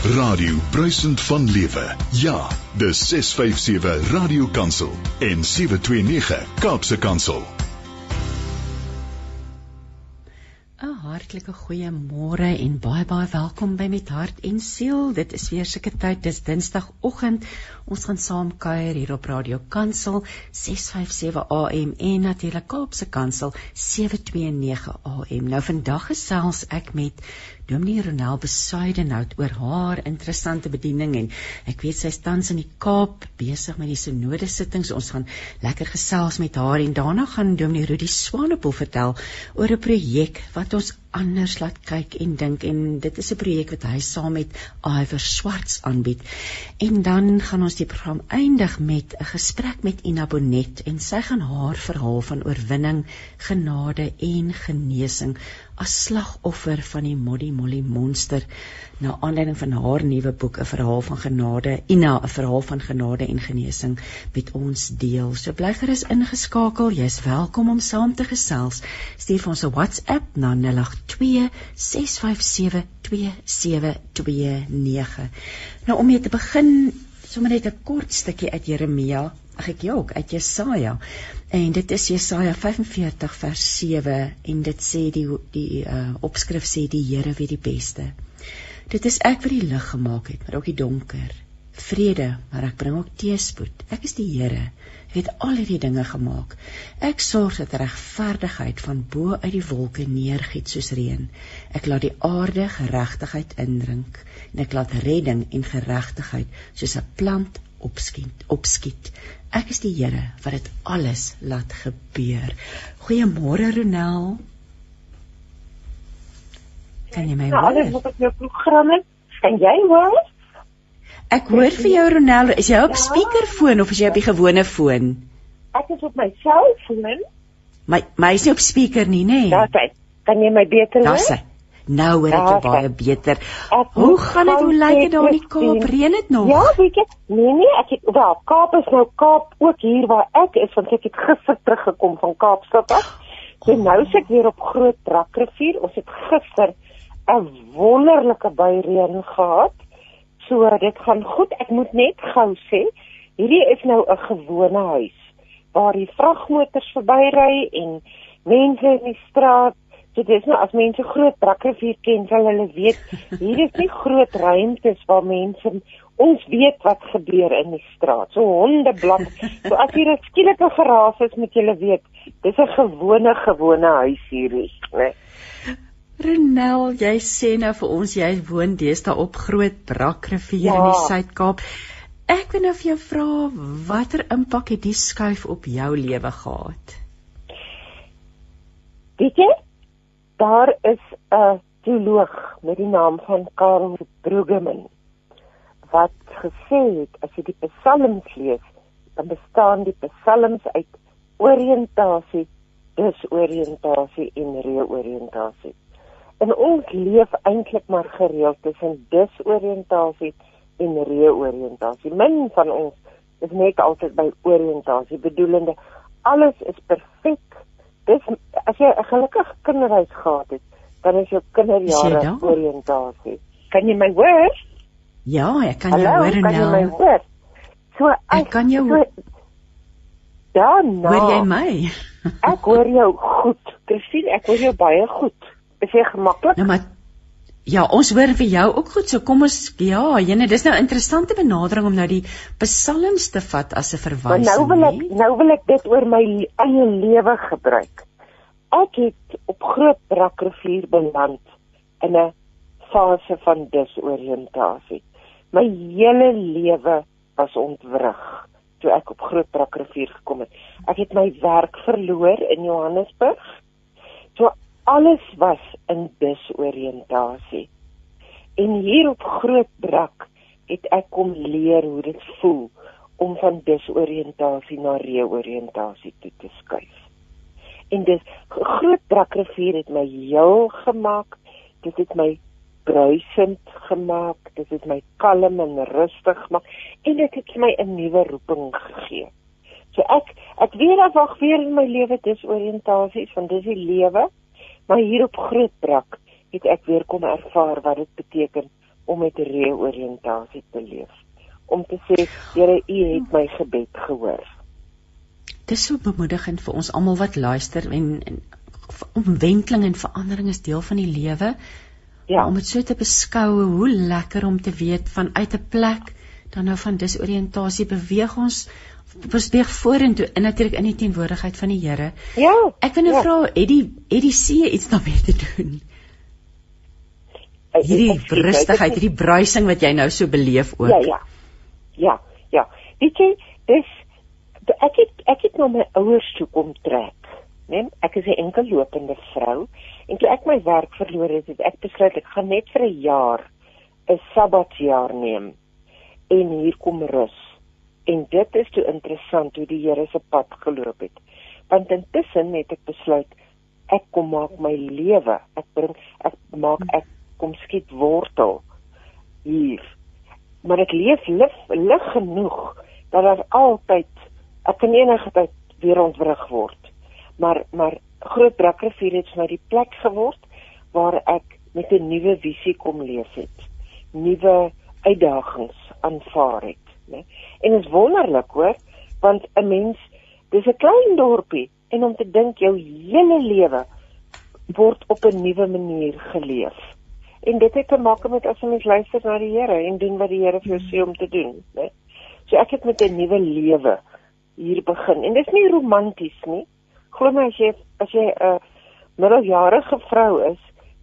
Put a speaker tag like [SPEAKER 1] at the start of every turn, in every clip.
[SPEAKER 1] Radio bruisend van lewe. Ja, dis 657 Radio Kansel en 729 Kaapse Kansel.
[SPEAKER 2] 'n Hartlike goeiemôre en baie baie welkom by Met Hart en Siel. Dit is weer seker tyd, dis Dinsdagoggend. Ons gaan saam kuier hier op Radio Kansel 657 AM en natuurlik Kaapse Kansel 729 AM. Nou vandag gesels ek met Dominee Ronel Besuidenhout oor haar interessante bediening en ek weet sy is tans in die Kaap besig met die sinode sittings. Ons gaan lekker gesels met haar en daarna gaan Dominee Rudi Swanepoel vertel oor 'n projek wat ons anders laat kyk en dink en dit is 'n projek wat hy saam met Iver Swarts aanbied. En dan gaan ons die program eindig met 'n gesprek met Ina Bonet en sy gaan haar verhaal van oorwinning, genade en genesing as slagoffer van die Moddy Molly monster na aanleiding van haar nuwe boek 'n verhaal van genade Ina 'n verhaal van genade en genesing met ons deel. So bly gerus ingeskakel. Jy's welkom om saam te gesels. Stuur ons 'n WhatsApp na 082 657 2729. Nou om mee te begin, sommer net 'n kort stukkie uit Jeremia ag ek ja, uit Jesaja. En dit is Jesaja 45 vers 7 en dit sê die die uh, opskrif sê die Here weet die beste. Dit is ek wat die lig gemaak het, maar ook die donker. Vrede, maar ek bring ook teëspoed. Ek is die Here. Ek het al hierdie dinge gemaak. Ek sorg dat regverdigheid van bo uit die wolke neergiet soos reën. Ek laat die aarde geregtigheid indrink en ek laat redding en geregtigheid soos 'n plant opskiet, opskiet. Ek is die Here wat dit alles laat gebeur. Goeiemôre Ronel. Kan jy my
[SPEAKER 3] hoor? Ja, alles wat op jou program is. Kan jy hoor?
[SPEAKER 2] Ek hoor vir jou Ronel. Is jy op ja. speakerfoon of is jy op die gewone foon?
[SPEAKER 3] Ek is op my selfoon.
[SPEAKER 2] My my is nie op speaker nie, nê? Nee.
[SPEAKER 3] Daar's Kan jy my beter hoor?
[SPEAKER 2] Daar's Nou hoor ek jou baie beter. Hoe gaan dit? Hoe lyk dit daar in die Kaap? Reën dit nog?
[SPEAKER 3] Ja, weet jy? Nee nee, ek het wel Kaap is nou Kaap ook hier waar ek is want ek het gister teruggekom van Kaapstad af. Oh. En nou sit ek weer op Groot Brakrivier. Ons het gister 'n wonderlike byreën gehad. So dit gaan goed. Ek moet net gou sê, hierdie is nou 'n gewone huis waar die vragmotors verbyry en mense in die straat So dis nou as mense groot brakrivier ken, sal hulle weet hier is nie groot ruimtes waar mense ons weet wat gebeur in die straat. So honde blak. So as hier 'n skielike geraas is, moet julle weet, dis 'n gewone gewone huis hierdie, né?
[SPEAKER 2] Renel, jy sê nou vir ons jy woon deesdae op Groot Brakrivier ja. in die ja. Suid-Kaap. Ek wil nou vir jou vra watter impak het die skuif op jou lewe gehad?
[SPEAKER 3] Weet jy? Daar is 'n teoloog met die naam van Karl Brueggemann wat gesê het as jy die psalms lees, dan bestaan die psalms uit oriëntasie, disoriëntasie en reoriëntasie. En ons leef eintlik maar gereeld tussen disoriëntasie en reoriëntasie. Min van ons is net altyd by oriëntasie, bedoelende alles is perfek dis as jy 'n gelukkige kinderhuis gehad het, dan is jou kinderjare oriëntasie. Kan jy my hoor?
[SPEAKER 2] Ja, ek kan Hallo, jou hoor nou.
[SPEAKER 3] Kan jy my hoor? So
[SPEAKER 2] ek, ek kan jou so,
[SPEAKER 3] Ja, nou.
[SPEAKER 2] Hoor jy my?
[SPEAKER 3] ek hoor jou goed. Christine, ek hoor jou baie goed. Is jy gemaklik?
[SPEAKER 2] Nou maar Ja, ons hoor vir jou ook goed. So kom ons ja, jene, dis nou 'n interessante benadering om nou die psalms te vat as 'n verwysing.
[SPEAKER 3] Maar nou wil ek nie? nou wil ek dit oor my eie lewe gebruik. Ek het op Groot Brakrivier beland in 'n fase van disoriëntasie. My hele lewe was ontwrig toe ek op Groot Brakrivier gekom het. Ek het my werk verloor in Johannesburg. Alles was in disoriëntasie. En hier op Groot Brak het ek kom leer hoe dit voel om van disoriëntasie na reoriëntasie toe te skuif. En dis Groot Brak rivier het my heel gemaak. Dit het my bruisend gemaak. Dit het my kalm en rustig gemaak en dit het my 'n nuwe roeping gegee. So ek ek weer afwag weer in my lewe disoriëntasie, want dis die lewe Maar hier op Grootbrak het ek weer kom ervaar wat dit beteken om met reoriëntasie te leef. Om te sê, Here, U het my gebed gehoor.
[SPEAKER 2] Dis so bemoedigend vir ons almal wat luister en, en omwenteling en verandering is deel van die lewe. Ja. Om dit so te beskou, hoe lekker om te weet vanuit 'n plek dan nou van disoriëntasie beweeg ons ons beweeg vorentoe in natuurlik in die teenwoordigheid van die Here.
[SPEAKER 3] Ja.
[SPEAKER 2] Ek wil nou ja. vra, het die het die see iets daarmee te doen? Hierdie rustigheid, hierdie bruising wat jy nou so beleef ook.
[SPEAKER 3] Ja, ja. Ja, ja. Weet jy, dis ek het ek het nou my ouers toe kom trek. Nee, ek is 'n enkel lopende vrou en toe ek my werk verloor het, het ek besluit ek gaan net vir 'n jaar 'n sabbatjaar neem en hier kom rus. En dit is toe interessant hoe die Here se pad geloop het. Want intussen het ek besluit ek kom maak my lewe. Ek bring ek maak ek kom skiet wortel hier. Maar ek leef lig lig genoeg dat daar altyd ek kan enige tyd weer ontwrig word maar maar Groot Brakrivier het vir my die plek geword waar ek met 'n nuwe visie kom leef het. Nuwe uitdagings aanvaar het, né? En is wonderlik hoor, want 'n mens dis 'n klein dorpie en om te dink jou hele lewe word op 'n nuwe manier geleef. En dit het te maak met as jy luister na die Here en doen wat die Here vir jou sê om te doen, né? So ek het met 'n nuwe lewe hier begin. En dit is nie romanties nie glo my as jy as jy 'n uh, middeljarige vrou is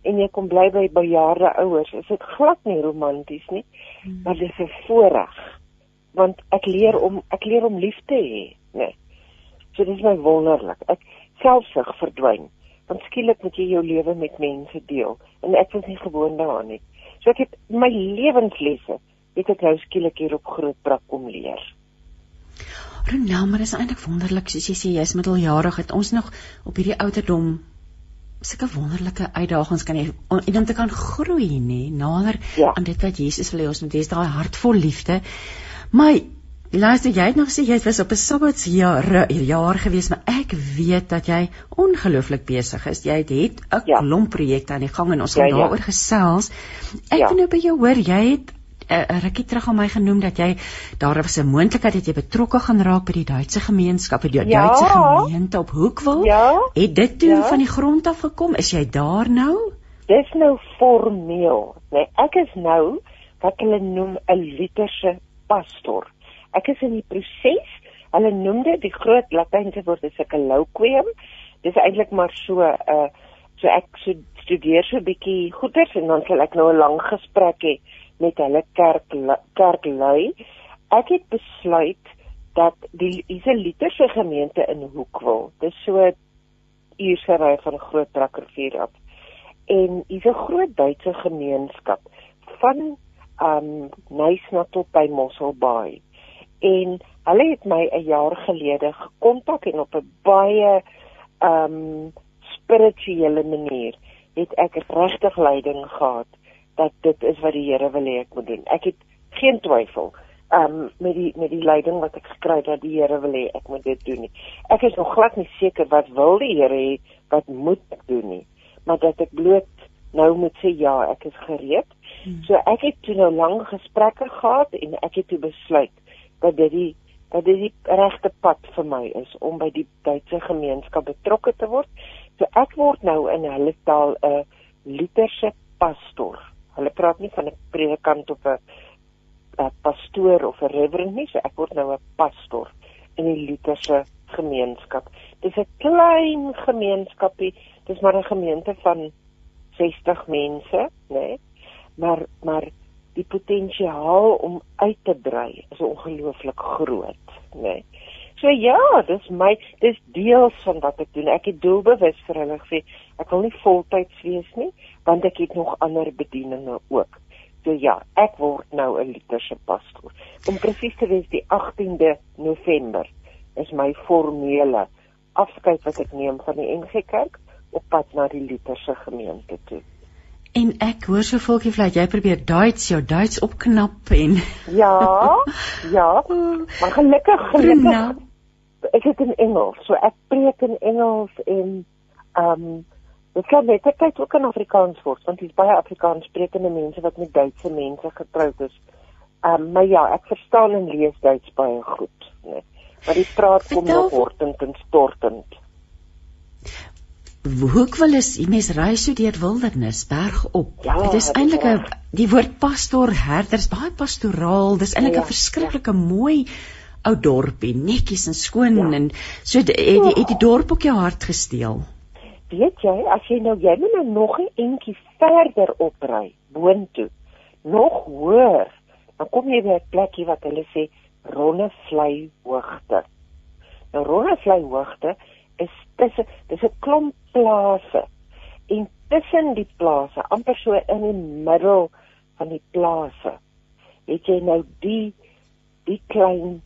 [SPEAKER 3] en jy kom bly by bejaarde ouers, is dit glad nie romanties nie, hmm. maar dit is 'n voorreg want ek leer om ek leer om lief te hê, né? So dit is my wonderlik. Ek selfsug verdwyn. Want skielik moet jy jou lewe met mense deel en ek was nie gewoond daaraan nie. So ek het my lewenslesse het ek nou skielik hier op groot brak kom leer.
[SPEAKER 2] Ronel, maar is eintlik wonderlik soos jy sê jy's middeljarig het ons nog op hierdie ouderdom sulke wonderlike uitdagings kan hê en om te kan groei nê nader ja. aan dit wat Jesus wil hê ons moet hê daai hart vol liefde. Maar luister jy het nog sê jy was op 'n sabbatsjaar jaar gewees maar ek weet dat jy ongelooflik besig is. Jy het 'n ja. klomp projekte aan die gang en ons gaan ja, ja. daaroor gesels. Ek ja. wil nou by jou hoor jy het 'n uh, rukkie terug aan my genoem dat jy daar was 'n moontlikheid dat jy betrokke gaan raak by die Duitse gemeenskap, die ja. Duitse gemeente op Hoekwil.
[SPEAKER 3] Ja.
[SPEAKER 2] Het dit toe ja. van die grond af gekom? Is jy daar nou?
[SPEAKER 3] Dis nou formeel. Nee, ek is nou wat hulle noem 'n literse pastor. Ek is in die proses. Hulle noem dit die groot latynse woord is 'n colloquium. Dis eintlik maar so 'n uh, eh, so ek so studeer so 'n bietjie goeters en dan sal ek nou 'n lang gesprek hê met hulle kerk kerklui. Ek het besluit dat die Israelitiese gemeente in Hoekwil, dis so uursery van Groot Brakrivier af. En dis 'n groot Duitse gemeenskap van um Nysna tot by Mosselbaai. En hulle het my 'n jaar gelede gekontak en op 'n baie um spirituele manier het ek regtig leiding gehad dat dit is wat die Here wil hê ek moet doen. Ek het geen twyfel um met die met die leiding wat ek gekry het dat die Here wil hê ek moet dit doen nie. Ek is nog glad nie seker wat wil die Here hê wat moet ek doen nie, maar dat ek bloot nou moet sê ja, ek is gereed. Hmm. So ek het toe nou lang gesprekke gehad en ek het toe besluit dat dit die dat dit die regte pad vir my is om by die Duitse gemeenskap betrokke te word. So ek word nou in hulle taal 'n Lutherse pastor hulle praat nie van 'n predikant of 'n 'n pastoor of 'n reverend nie, so ek word nou 'n pastor in die Lutherse gemeenskap. Dis 'n klein gemeenskapie, dis maar 'n gemeente van 60 mense, né? Nee? Maar maar die potensiaal om uit te brei is ongelooflik groot, né? Nee? So ja, dis my dis deels van wat ek doen. Ek het doelbewus vir hulle gesê, ek wil nie voltyds wees nie, want ek het nog ander bedieninge ook. So ja, ek word nou 'n Lutherse pastoor. Om presies te wees die 18de November is my formele afskeid wat ek neem van die NG Kerk op pad na die Lutherse gemeente toe.
[SPEAKER 2] En ek hoor so volkie vlei jy probeer Duits jou Duits opknap en
[SPEAKER 3] Ja, ja. Maar gelukkig gelukkig ek het in Engels, so ek preek in Engels en ehm um, Dit kan net tyd ook in Afrikaans word want dis baie Afrikaans sprekende mense wat met Duitse mense getroud is. Ehm um, maar ja, ek verstaan en lees Duits baie goed, né? Maar die praat kom nog hortend en stortend.
[SPEAKER 2] Hoek wil is die mens ry so deur wildernis berg op. Ja, dit is eintlik 'n die woord pastoor herders baie pastoraal. Dis eintlik 'n ja, verskriklike ja. mooi ou dorpie, netjies en skoon ja. en so het die, het die dorp ook jou hart gesteel.
[SPEAKER 3] Weet jy, as jy nou jy moet nou nog 'n entjie verder opry boontoe, nog hoër, dan kom jy by 'n plekie wat hulle sê Ronnevlei hoogte. Nou Ronnevlei hoogte is tussen dis 'n klomp plase en tussen die plase, amper so in die middel van die plase, het jy nou die die klein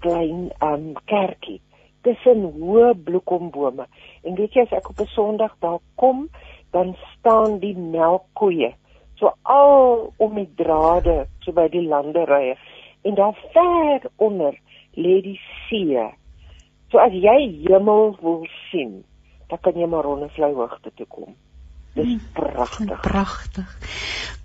[SPEAKER 3] klein um kerkie tussen hoë bloekombome. En weet jy as ek op 'n Sondag daar kom, dan staan die melkkoeie so al om die drade so by die landerye en daar ver onder lê die see. So as jy hemel wil sien, dan kan jy maar rondevlei hoogte toe kom. Dis hmm, pragtig.
[SPEAKER 2] Pragtig.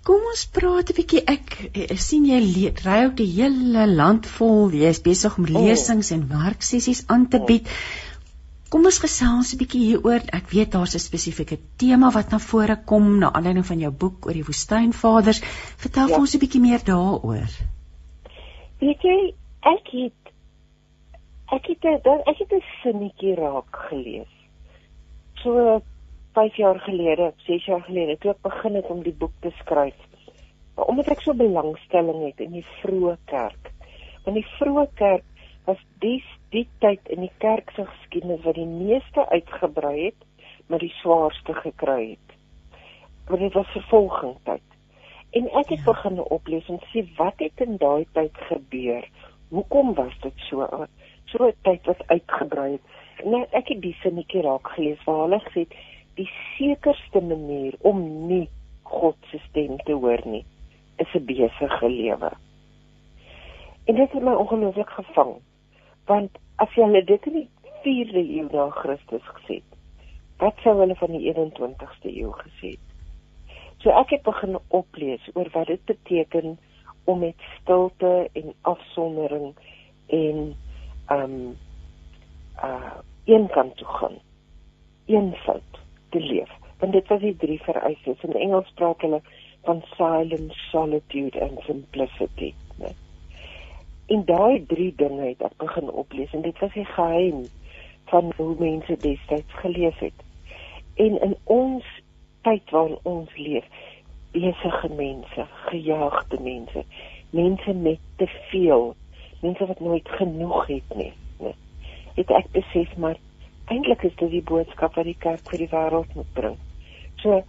[SPEAKER 2] Kom ons praat 'n bietjie. Ek, ek sien jy ry ook die hele land vol. Jy is besig om oh. lesings oh. en werksessies aan te oh. bied. Kom ons gesels 'n bietjie hieroor. Ek weet daar's 'n spesifieke tema wat na vore kom na aanleiding van jou boek oor die woestynvaders. Vertel ja. ons 'n bietjie meer daaroor.
[SPEAKER 3] Weet jy, ek het ek het ek het 'n sinnetjie raak gelees. So 5 jaar gelede, 6 jaar gelede toe ek begin het om die boek te skryf. Maar omdat ek so belangstelling het in die vroeë kerk. Want die vroeë kerk was die die tyd in die kerk se geskiedenis wat die meeste uitgebrei het, maar die swaarste gekry het. Want dit was vervolging tyd. En ek het ja. begin oplees en sê wat het in daai tyd gebeur? Hoekom was dit so so 'n tyd wat uitgebrei het? Nou ek het die sinnetjie raak gelees waar hulle gesê het die sekerste manier om nie God se stem te hoor nie is 'n besige lewe. En dit het my ongelooflik gevang. Want as hulle dit in die 4de eeu na Christus gesê het, wat sou hulle van die 21ste eeu gesê het? So ek het begin oplees oor wat dit beteken om met stilte en afsondering en um, uh eenkant toe gaan. Eenvoud te leef. Want dit was die drie vereistes. In Engels praat hulle van silence, solitude and simplicity, né? En daai drie dinge het ek begin oplees en dit was die geheim van hoe mense destyds geleef het. En in ons tyd waarin ons leef, besige mense, gejaagde mense, mense met te veel, mense wat nooit genoeg het nie, né? Het ek besef maar eintlik is dit die boodskap wat die kerk vir die wêreld moet bring. So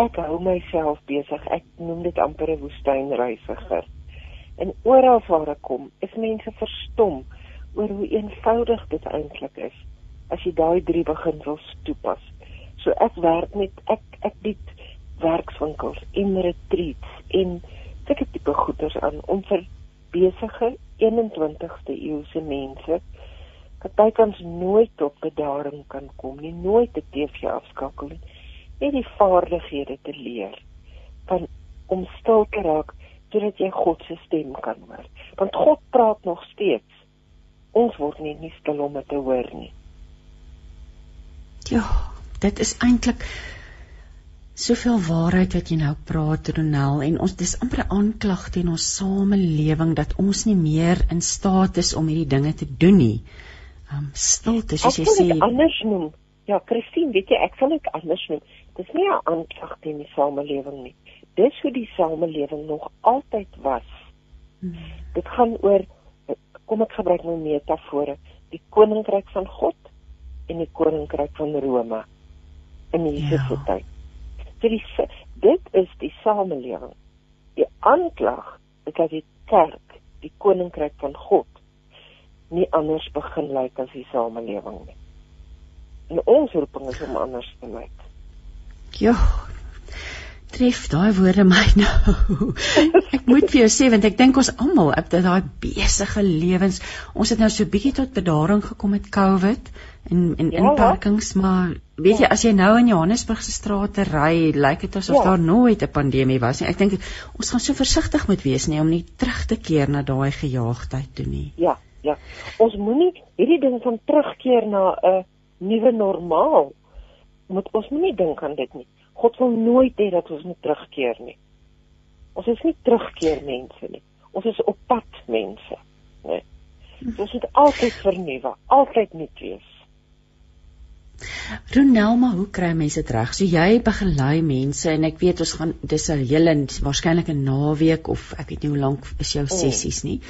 [SPEAKER 3] ek hou myself besig. Ek noem dit amper 'n woestynreisiger. En oral waar ek kom, is mense verstom oor hoe eenvoudig dit eintlik is as jy daai drie beginsels toepas. So ek werk met ek ek bied werkswinkels en retreats en sulke tipe goeders aan om vir besige 21ste eeuse mense wat bykans nooit tot bedaring kan kom nie, nooit 'n TV afskakel nie, net die vaardighede te leer van om stil te raak sodat jy God se stem kan hoor. Want God praat nog steeds. Ons word net nie stil om dit te hoor nie.
[SPEAKER 2] Ja, dit is eintlik soveel waarheid wat jy nou praat Ronel en ons dis amper 'n aanklag teen ons samelewing dat ons nie meer in staat is om hierdie dinge te doen nie um, stilte soos jy sê.
[SPEAKER 3] Anders noem. Ja, Christine, weet jy, ek sal dit anders noem. Dis nie 'n aanklag teen die samelewing nie. Dis hoe die samelewing nog altyd was. Hmm. Dit gaan oor kom ek gebruik nou metafore, die koninkryk van God en die koninkryk van Rome in Jesus se ja. tyd. Die dit is die samelewing. Die aanklag is dat die kerk, die koninkryk van God nie anders begin lyk as die samelewing nie. En ons roeping is om anders te lyk.
[SPEAKER 2] Ja. Tref daai woorde my nou. ek moet vir jou sê want ek dink ons almal op daai besige lewens, ons het nou so bietjie tot bedaring gekom met COVID en en ja, inperkings, maar weet jy as jy nou in Johannesburg se strate ry, lyk dit asof ja. daar nooit 'n pandemie was nie. Ek dink ons gaan so versigtig moet wees nie om nie terug te keer na daai gejaagdheid toe nie.
[SPEAKER 3] Ja, ja. Ons moenie hierdie ding van terugkeer na 'n nuwe normaal moet ons moenie dink aan dit nie. God wil nooit hê dat ons moet terugkeer nie. Ons is nie terugkeer mense nie. Ons is op pad mense, né? Ons moet altyd vernuwe, altyd nuut wees.
[SPEAKER 2] Ronelma, hoe kry mense dit reg? So jy begelei mense en ek weet ons gaan dis 'n hele waarskynlik 'n naweek of ek weet nie hoe lank is jou mm. sessies nie.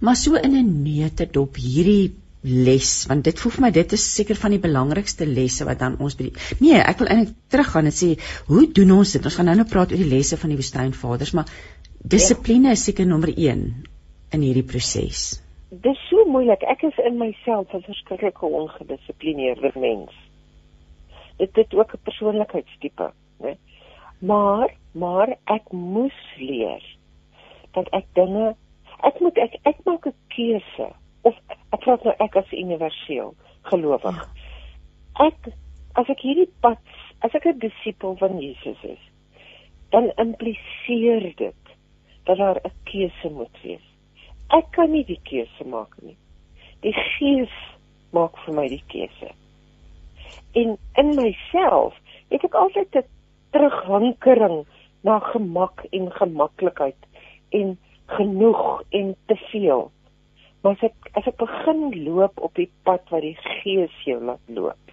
[SPEAKER 2] Maar so in 'n neutedop hierdie les want dit voel vir my dit is seker van die belangrikste lesse wat dan ons die Nee, ek wil eintlik teruggaan en sê hoe doen ons dit? Ons gaan nou nou praat oor die lesse van die woestynvaders, maar dissipline is seker nommer 1 in hierdie proses.
[SPEAKER 3] Dis so moeilik. Ek is in myself 'n verskriklike ongedissiplineerde mens. Dit het ook 'n persoonlikheidstipe, né? Maar maar ek moes leer dat ek dinge ek moet ek ek maak 'n keuse of ek praat nou ek as universeel gelowig. Ja. Ek as ek hierdie pad as ek 'n disipel van Jesus is, dan impliseer dit dat daar 'n keuse moet wees. Ek kan nie die keuse maak nie. Die Gees maak vir my die keuse. En in myself het ek altyd 'n terughankering na gemak en gemaklikheid en genoeg en te veel. Maar as ek as ek begin loop op die pad wat die Gees jou laat loop.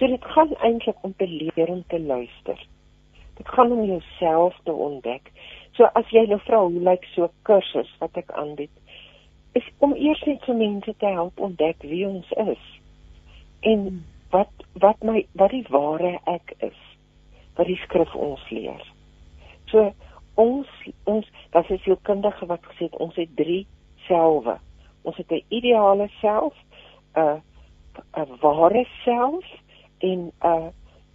[SPEAKER 3] So dit gaan eintlik om te leer om te luister. Dit gaan om jouself te ontdek. So as jy nou vra hoe lyk so 'n kursus wat ek aanbied, is om eers net vir mense te help ontdek wie ons is. En wat wat my wat die ware ek is. Wat die skrif ons leer. So ons ons dat is sielkundige wat gesê het ons het 3 selwe. Ons het 'n ideale self, 'n 'n ware self en 'n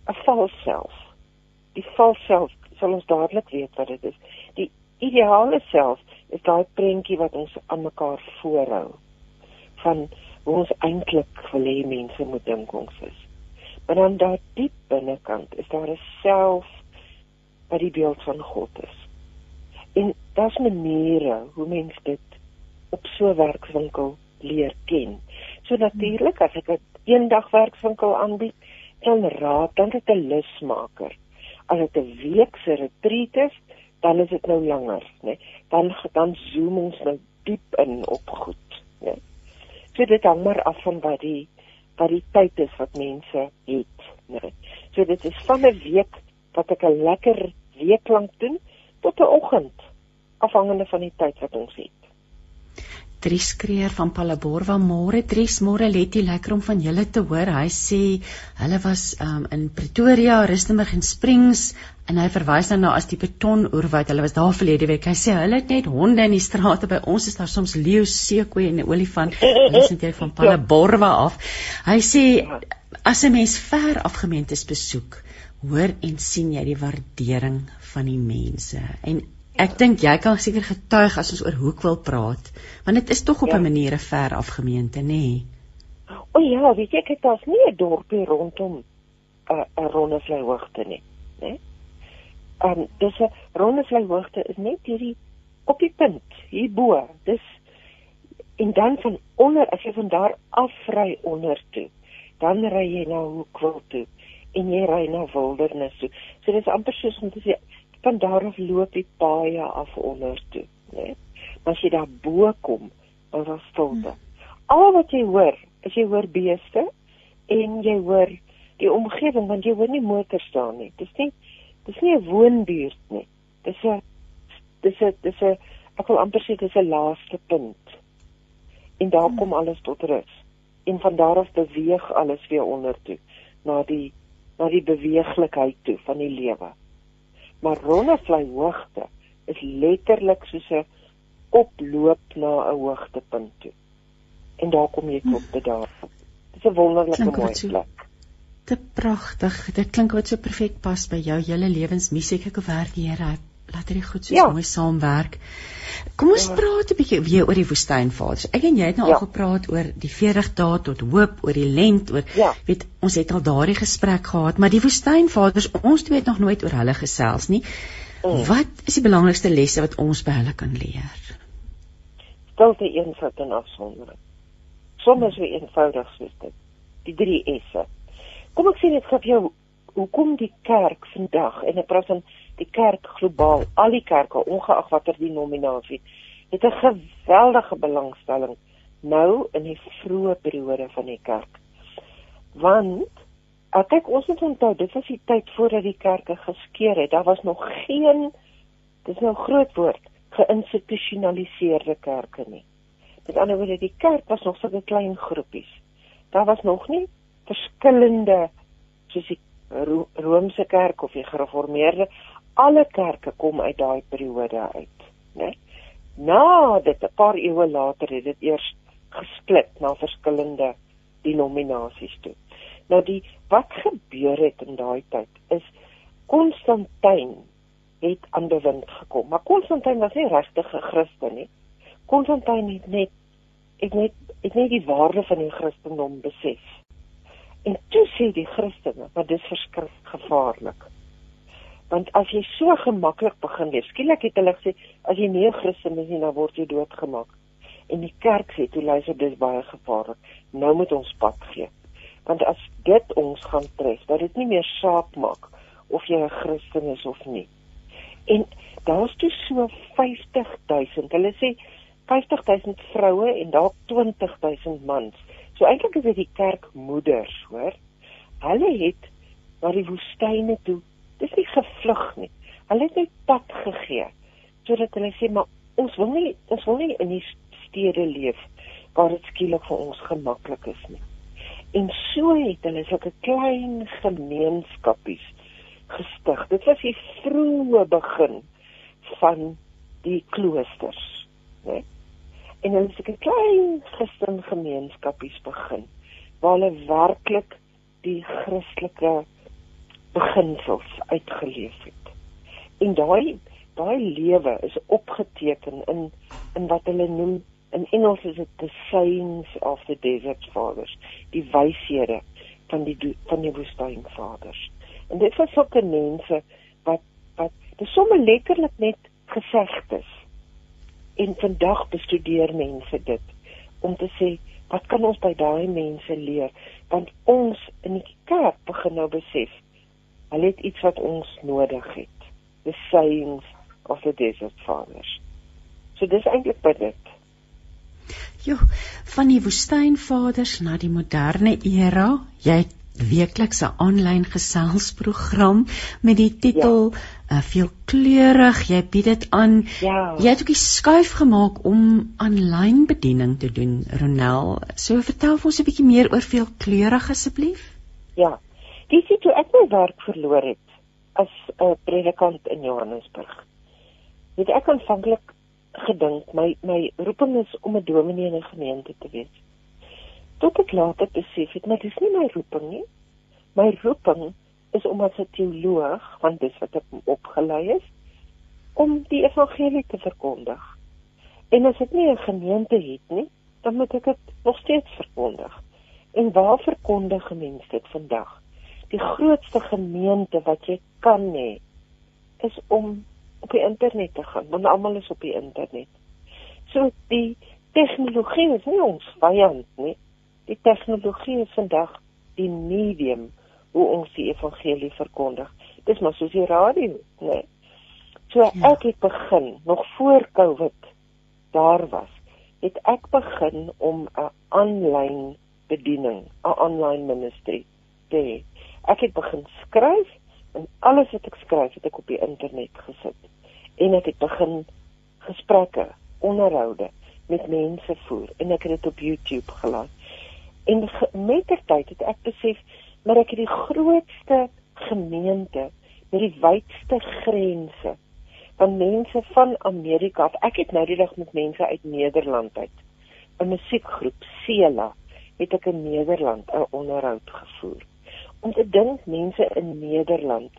[SPEAKER 3] 'n valse self. Die valse self sal ons dadelik weet wat dit is. Die ideale self is daai prentjie wat ons aan mekaar voorhou van hoe ons eintlik wil hê mense moet dink ons is. Maar dan daar diep binnekant is daar 'n self wat die beeld van God is. En daar's maniere hoe mense dit op so 'n werkswinkel leer ken. So natuurlik as ek 'n eendag werkswinkel aanbied, dan raak dan dit 'n lusmaker. As dit 'n week se retreat is, dan is dit nou langer, né? Dan dan zoom ons nou diep in op goed, né? So dit hang maar af van wat die wat die tyd is wat mense het, né? So dit is van 'n week wat ek 'n lekker week lank doen tot 'n oggend afhangende van die tyd wat ons het.
[SPEAKER 2] Dries Kreer van Palaborwa môre Dries môre Letty lekker om van julle te hoor. Hy sê hulle was um, in Pretoria, Rustenburg en Springs en hy verwys dan na as die betonoorwyd. Hulle was daar verlede week. Hy sê hulle het net honde in die strate by ons is daar soms leeu, seekoe en 'n olifant. Hulle is net van Palaborwa af. Hy sê as 'n mens ver afgemeentes besoek, hoor en sien jy die waardering van die mense. En Ek dink jy kan seker getuig as ons oor hoek wil praat, want dit is tog op 'n ja. manier 'n ver afgemeente, nê? Nee.
[SPEAKER 3] O ja, weet jy, dit is nie 'n dorpie rondom 'n uh, 'n rondevlei hoogte nie, né? Ehm um, dis 'n rondevlei hoogte is net hierdie op die punt hier bo. Dis en dan van onder as jy van daar af ry onder toe, dan ry jy na Hoekwil toe en jy ry na Wildernis toe. So dis amper soos om te sê van daar af loop die paaie af onder toe, né? Maar as jy daar bo kom, dan is stilte. Hmm. Al wat jy hoor, is jy hoor beeste en jy hoor die omgewing want jy hoor nie motors staan nie. Dis nie dis nie 'n woonbuurt nie. Dis 'n dis 'n dis 'n ek wil amper sê dis 'n laaste punt. En daar hmm. kom alles tot rus. En van daar af beweeg alles weer onder toe na die na die beweeglikheid toe van die lewe maar Ronnevlei hoogte is letterlik soos 'n oploop na 'n hoogtepunt toe. En daar kom jy tot by daar. Dit is 'n wonderlike mooi plek.
[SPEAKER 2] te pragtig. Dit klink wat so perfek pas by jou hele lewensmissie. Ek werk die Here laat dit goed so ja. mooi saamwerk. Kom ons ja. praat 'n bietjie weer oor die woestynvaders. Ek en jy het nou ja. al gepraat oor die 40 dae tot hoop, oor die lent, oor ja. weet ons het al daardie gesprek gehad, maar die woestynvaders, ons twee het nog nooit oor hulle gesels nie. Mm. Wat is die belangrikste lesse wat ons by hulle kan leer?
[SPEAKER 3] Stilte eenvoud en afsondering. Sommige so eenvoudig soos dit. Die 3 S'e. Kom ek sê net vir jou hoekom die kerk vandag en ek praat van die kerk globaal, al die kerke ongeag watter denominasie, het 'n geweldige belangstelling nou in die vroeë periode van die kerk. Want ek kyk ons moet onthou dit was die tyd voordat die kerke geskeur het. Daar was nog geen dis nou groot woord geïnstitusionaliseerde kerke nie. Met ander woorde die kerk was nog so 'n klein groepies. Daar was nog nie verskillende soos die Ro Romeinse kerk of die gereformeerde alle kerke kom uit daai periode uit, né? Na dit 'n paar eeue later het dit eers gesplit na verskillende denominasies toe. Nou die wat gebeur het in daai tyd is Konstantin het aan bewind gekom. Maar Konstantin was nie regtig 'n Christen nie. Konstantin het net het net het net die waarde van die Christendom besef. En toe sê die Christene, maar dis verskriklik gevaarlik want as jy so gemaklik begin leef, skielik het hulle gesê as jy nie 'n Christen is nie, dan word jy doodgemaak. En die kerk sê toe luister dis baie gevaarlik. Nou moet ons pad gee. Want as dit ons gaan tref, dat dit nie meer saak maak of jy 'n Christen is of nie. En daar's toe so 50000. Hulle sê 50000 vroue en dalk 20000 mans. So eintlik is dit die kerkmoeders, hoor. Hulle het na die woestyne toe dis nie gevlug nie. Hulle het net pad gegee sodat hulle sê maar ons wil nie ons wil nie in die stede leef waar dit skielik vir ons gemaklik is nie. En so het hulle sulke klein gemeenskappies gestig. Dit was die vroeë begin van die kloosters, né? En hulle het 'n klein Christen gemeenskappies begin waar hulle werklik die Christelike beginsels uitgeleef het. En daai daai lewe is opgeteken in in wat hulle noem in Engels is dit the sayings of the desert fathers, die wyshede van die van die woestynvaders. En dit was sulke mense wat wat dis sommer letterlik net gesegdes. En vandag bestudeer mense dit om te sê wat kan ons by daai mense leer want ons in die kerk begin nou besef Hulle het iets wat ons nodig het. The sayings of the desert fathers. So dis eintlik by dit.
[SPEAKER 2] Jo, van die woestynvaders na die moderne era, jy het weekliks 'n aanlyn geselsprogram met die titel ja. uh, veelkleurig. Jy bied dit aan. Ja. Jy het ook die skuif gemaak om aanlyn bediening te doen, Ronel. So vertel vir ons 'n bietjie meer oor veelkleurig asseblief.
[SPEAKER 3] Ja. Dis toe ek my werk verloor het as 'n uh, predikant in Johannesburg. Het ek aanvanklik gedink my my roeping is om 'n dominee in 'n gemeente te wees. Tot ek later besef het, maar dis nie my roeping nie. My roeping is om as 'n teoloog, want dis wat ek opgelei is, om die evangelie te verkondig. En as ek nie 'n gemeente het nie, dan moet ek dit nog steeds verkondig. En waar verkondig mense dit vandag? Die grootste gemeente wat jy kan hê is om op die internet te gaan want almal is op die internet. So die tegnologie is nie ons vyand nie. Die tegnologie is vandag die medium hoe ons die evangelie verkondig. Dis maar soos die radio, né? So ja. ek het begin nog voor Covid daar was, het ek begin om 'n aanlyn bediening, 'n online ministry te hê Ek het begin skryf en alles wat ek skryf het ek op die internet gesit. En ek het begin gesprekke, onderhoude met mense voer en ek het dit op YouTube gelaai. En met die tyd het ek besef maar ek het die grootste gemeente met die wydste grense van mense van Amerika. Ek het nou die dag met mense uit Nederland uit 'n musiekgroep Sela het ek in Nederland 'n onderhoud gevoer om te dink mense in Nederland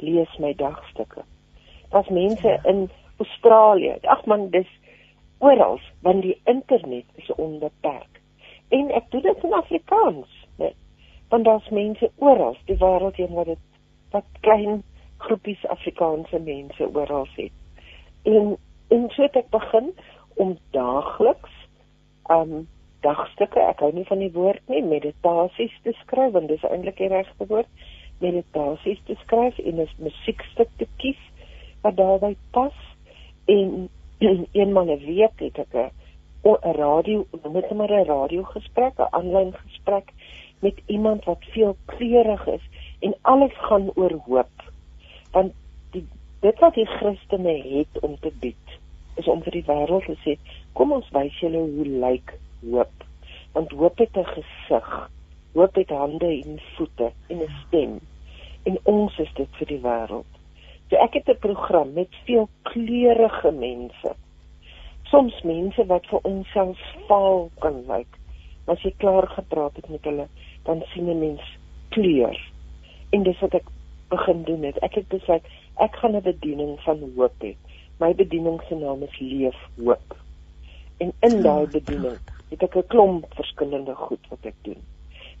[SPEAKER 3] lees my dagstukke. Daar's mense ja. in Australië. Ag man, dis oral want die internet is onbeperk. En ek doen dit in Afrikaans, né? Want daar's mense oral die wêreld heen wat dit wat klein groepies Afrikaanse mense oral het. En en so het ek begin om daagliks um dagstukke, ek hou nie van die woord nie, meditasies te skryf want dis eintlik die regte woord, meditasies te skryf en 'n musiekstuk te kies wat daarbey pas en eenmal 'n week het ek 'n radio, dit maar 'n radiogesprek, 'n aanlyn gesprek met iemand wat veel kleurig is en alles gaan oor hoop. Want die dit wat die Christene het om te bied is om vir die wêreld te sê, kom ons wys julle hoe lyk hoop. Want hoop het 'n gesig. Hoop het hande en voete en 'n stem. En ons is dit vir die wêreld. So ek het 'n program met veel kleurige mense. Soms mense wat vir ons self vaal kan lyk. As jy klaar gepraat het met hulle, dan sien 'n mens kleur. En dis wat ek begin doen het. Ek het besluit ek gaan 'n bediening van hoop hê. My bediening se naam is Leef Hoop. En in daai bediening het ek 'n klomp verskillende goed wat ek doen.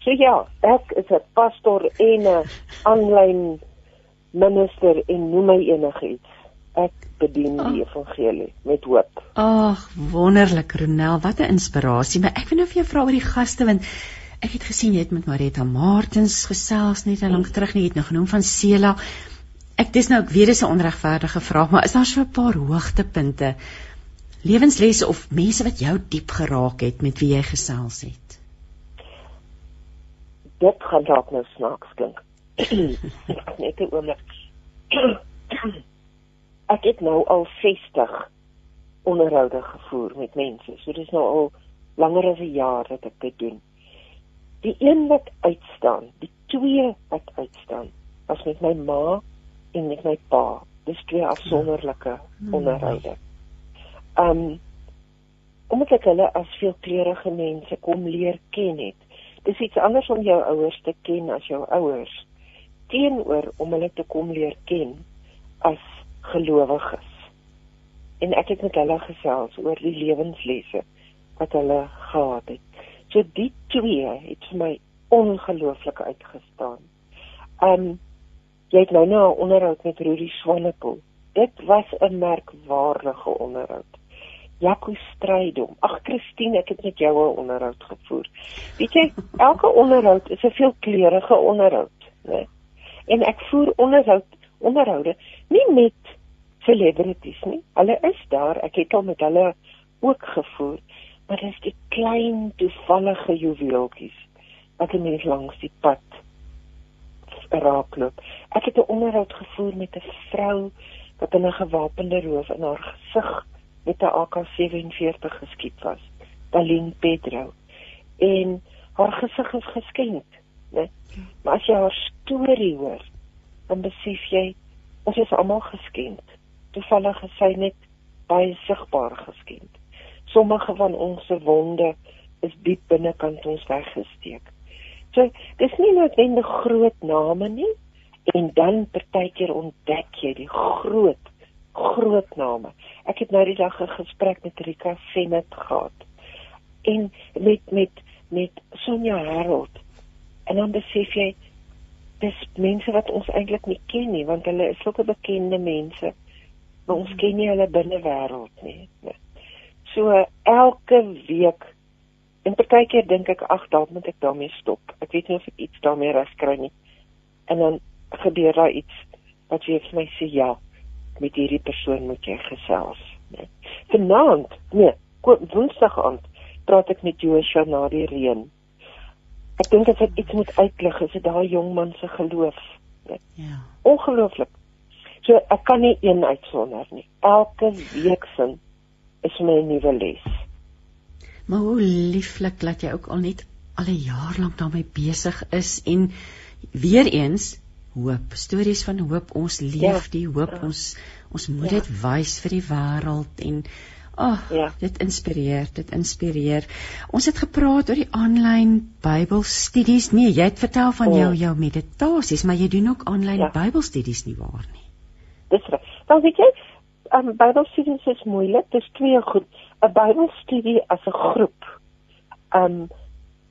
[SPEAKER 3] So ja, ek is 'n pastor en 'n aanlyn minister en noem my enigiets. Ek bedien die oh. evangelie met hoop.
[SPEAKER 2] Ag, wonderlik Ronel, wat 'n inspirasie. Maar ek wil nou vir jou vra oor die gaste want ek het gesien jy het met Marita Martins gesels net lank terug, jy het nou genoem van Sela. Ek dis nou ek weet dis 'n onregverdige vraag, maar is daar so 'n paar hoogtepunte? Lewenslesse of mense wat jou diep geraak het met wie jy gesels het?
[SPEAKER 3] Dit gaan dalk nou snaaks klink. net 'n oomblik. ek het nou al 60 onderhoude gevoer met mense. So dis nou al langer as 'n jaar dat ek dit doen. Die een wat uitstaan, die twee wat uitstaan, was met my ma en met my pa. Dis twee afsonderlike hmm. Um omdat ek hulle as veelkleurige mense kom leer ken het. Dis iets anders om jou ouers te ken as jou ouers teenoor om hulle te kom leer ken as gelowiges. En ek het met hulle gesels oor die lewenslesse wat hulle gehad het. So die twee het vir my ongelooflik uitgestaan. Um jy het nou nou 'n onderhoud met Rudy Swanepoel. Dit was 'n merkwaardige onderhoud. Jaco Strydom. Ag Christine, ek het met jou 'n onderhoud gevoer. Weet jy, elke onderhoud is 'n veelkleurige onderhoud, né? en ek voer onderhoud onderhoude nie met celebrities nie. Hulle is daar, ek het al met hulle ook gevoer, maar dit is die klein toevallige juweeltjies wat 'n mens langs die pad raakloop. Ek het 'n onderhoud gevoer met 'n vrou wat in 'n gewapende roof in haar gesig met 'n AK47 geskiet was. Dalien Pedro. En haar gesig is geskenk né? Maar as jy haar storie hoor, dan besef jy ons is almal geskend. Toevallig is sy net baie sigbaar geskend. Sommige van ons se wonde is diep binnekant ons weggesteek. So, dis nie noodwendig groot name nie en dan partykeer ontdek jy die groot groot name. Ek het nou die dag 'n gesprek met Rika Senet gehad. En met met met Sonja Harold En dan besef jy dis mense wat ons eintlik nie ken nie want hulle is sulke bekende mense. Maar ons ken nie hulle binnewêreld nie. So elke week en partykeer dink ek ag dalk moet ek daarmee stop. Ek weet nie of ek iets daarmee reg kry nie. En dan gebeur daar iets wat jy vir my sê ja, met hierdie persoon moet jy gesels, né? Vanaand, nee, Woensdag aand praat ek met Joshua na die reën. Ek dink as dit iets moet uitlig, is dit daai jong man se geloof. Ja. Ongelooflik. So ek kan nie een uitsonder nie. Elke week sin is my 'n nuwe les.
[SPEAKER 2] Maar hoe lieflik dat jy ook al net al 'n jaar lank daarmee besig is en weer eens hoop, stories van hoop, ons leef ja. die hoop, ons ons moet ja. dit wys vir die wêreld en Ag, oh, ja. dit inspireer, dit inspireer. Ons het gepraat oor die aanlyn Bybelstudies. Nee, jy het vertel van oh. jou jou meditasies, maar jy doen ook aanlyn ja. Bybelstudies nie waar nie?
[SPEAKER 3] Dis reg. Dan weet jy, um, Bybelstudies is moeilik. Dis twee goed. 'n Bybelstudie as 'n groep. Um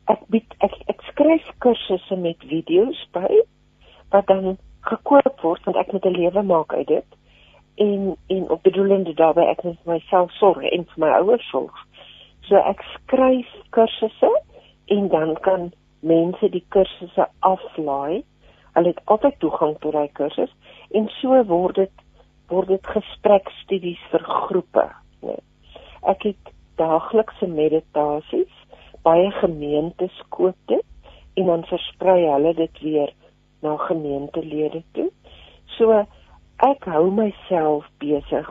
[SPEAKER 3] ek bied ek, ek skryf kursusse met video's by wat dan gekoop word want ek moet 'n lewe maak uit dit en en op bedoelende daarbey ek moet myself sorg en vir my ouers sorg. So ek skryf kursusse en dan kan mense die kursusse aflaai. Hulle het altyd toegang tot daai kursus en so word dit word dit gesprekstudies vir groepe, nee. Ek het daaglikse meditasies, baie gemeentes koop dit en dan versprei hulle dit weer na gemeentelede toe. So ek hou myself besig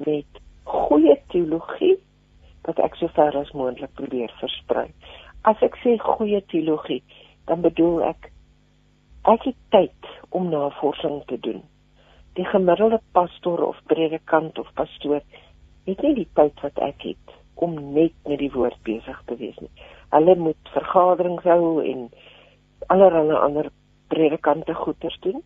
[SPEAKER 3] met goeie teologie wat ek sover as moontlik probeer versprei. As ek sê goeie teologie, dan bedoel ek ek het tyd om navorsing te doen. Die gemiddelde pastoor of predikant of pastoor het nie die tyd wat ek het om net met die woord besig te wees nie. Hulle moet vergaderings hou en allerlei ander predikante goeders doen.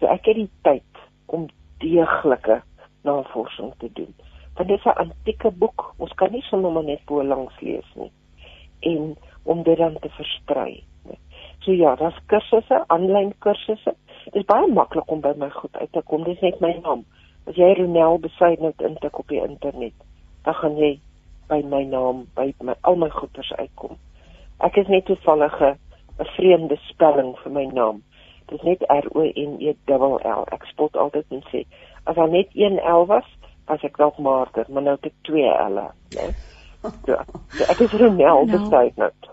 [SPEAKER 3] So ek het die tyd om deeglike navorsing te doen. Want dit is 'n antieke boek. Ons kan nie sommer net bo langs lees nie. En om dit dan te versprei. So ja, daar's kursusse, aanlyn kursusse. Dit is baie maklik om by my goed uit te kom. Dis net my naam. As jy Ronel besluit net intik op die internet, dan gaan jy by my naam, by my al my goeders uitkom. Ek is net toevallige 'n vreemde spelling vir my naam. Dit is net R O N E L L. Ek spot altyd en sê as daar net een L was, as ek dalk marter, maar nou het ek twee L'e, né? Ja. So ek is Ronel nou. besluit net.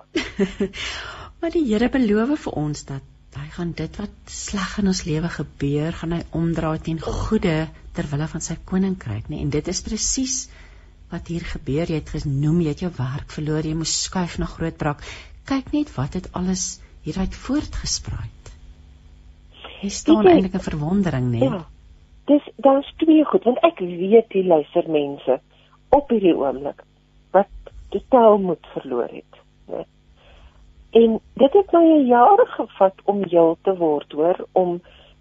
[SPEAKER 2] maar die Here beloof vir ons dat hy gaan dit wat sleg in ons lewe gebeur, gaan hy omdraai teen goeie ter wille van sy koninkryk, né? En dit is presies wat hier gebeur. Jy het genoem jy het jou werk verloor, jy moes skuif na Grootbrak. Kyk net wat het alles hieruit voortgespraai. Jy staan eintlik in verwondering, né? Ja.
[SPEAKER 3] Dis daar's twee goed want ek weet die luister mense op hierdie oomblik wat totaal moed verloor het, né? En dit het my jare gevat om heel te word, hoor, om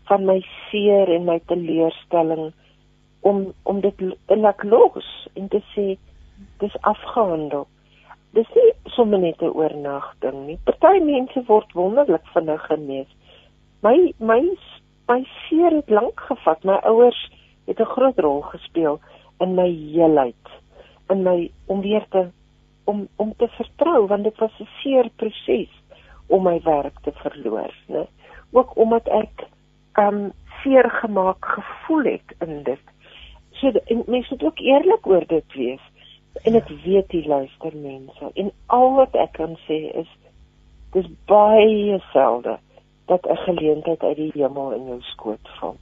[SPEAKER 3] van my seer en my teleurstelling om om dit te laat los en te sê dis afgehandel. Dis nie sommer net 'n oornagting nie. Party mense word wonderlik vinnig genees my my my seer het lank gevat. My ouers het 'n groot rol gespeel in my heelheid, in my om weer te om om te vertrou want dit was 'n seer proses om my werk te verloor, né? Ook omdat ek um seer gemaak gevoel het in dit. So en mense moet ook eerlik oor dit wees. En ek weet die luister mense en al wat ek kan sê is dis baie selde dat 'n geleentheid uit die hemel in jou skoot val.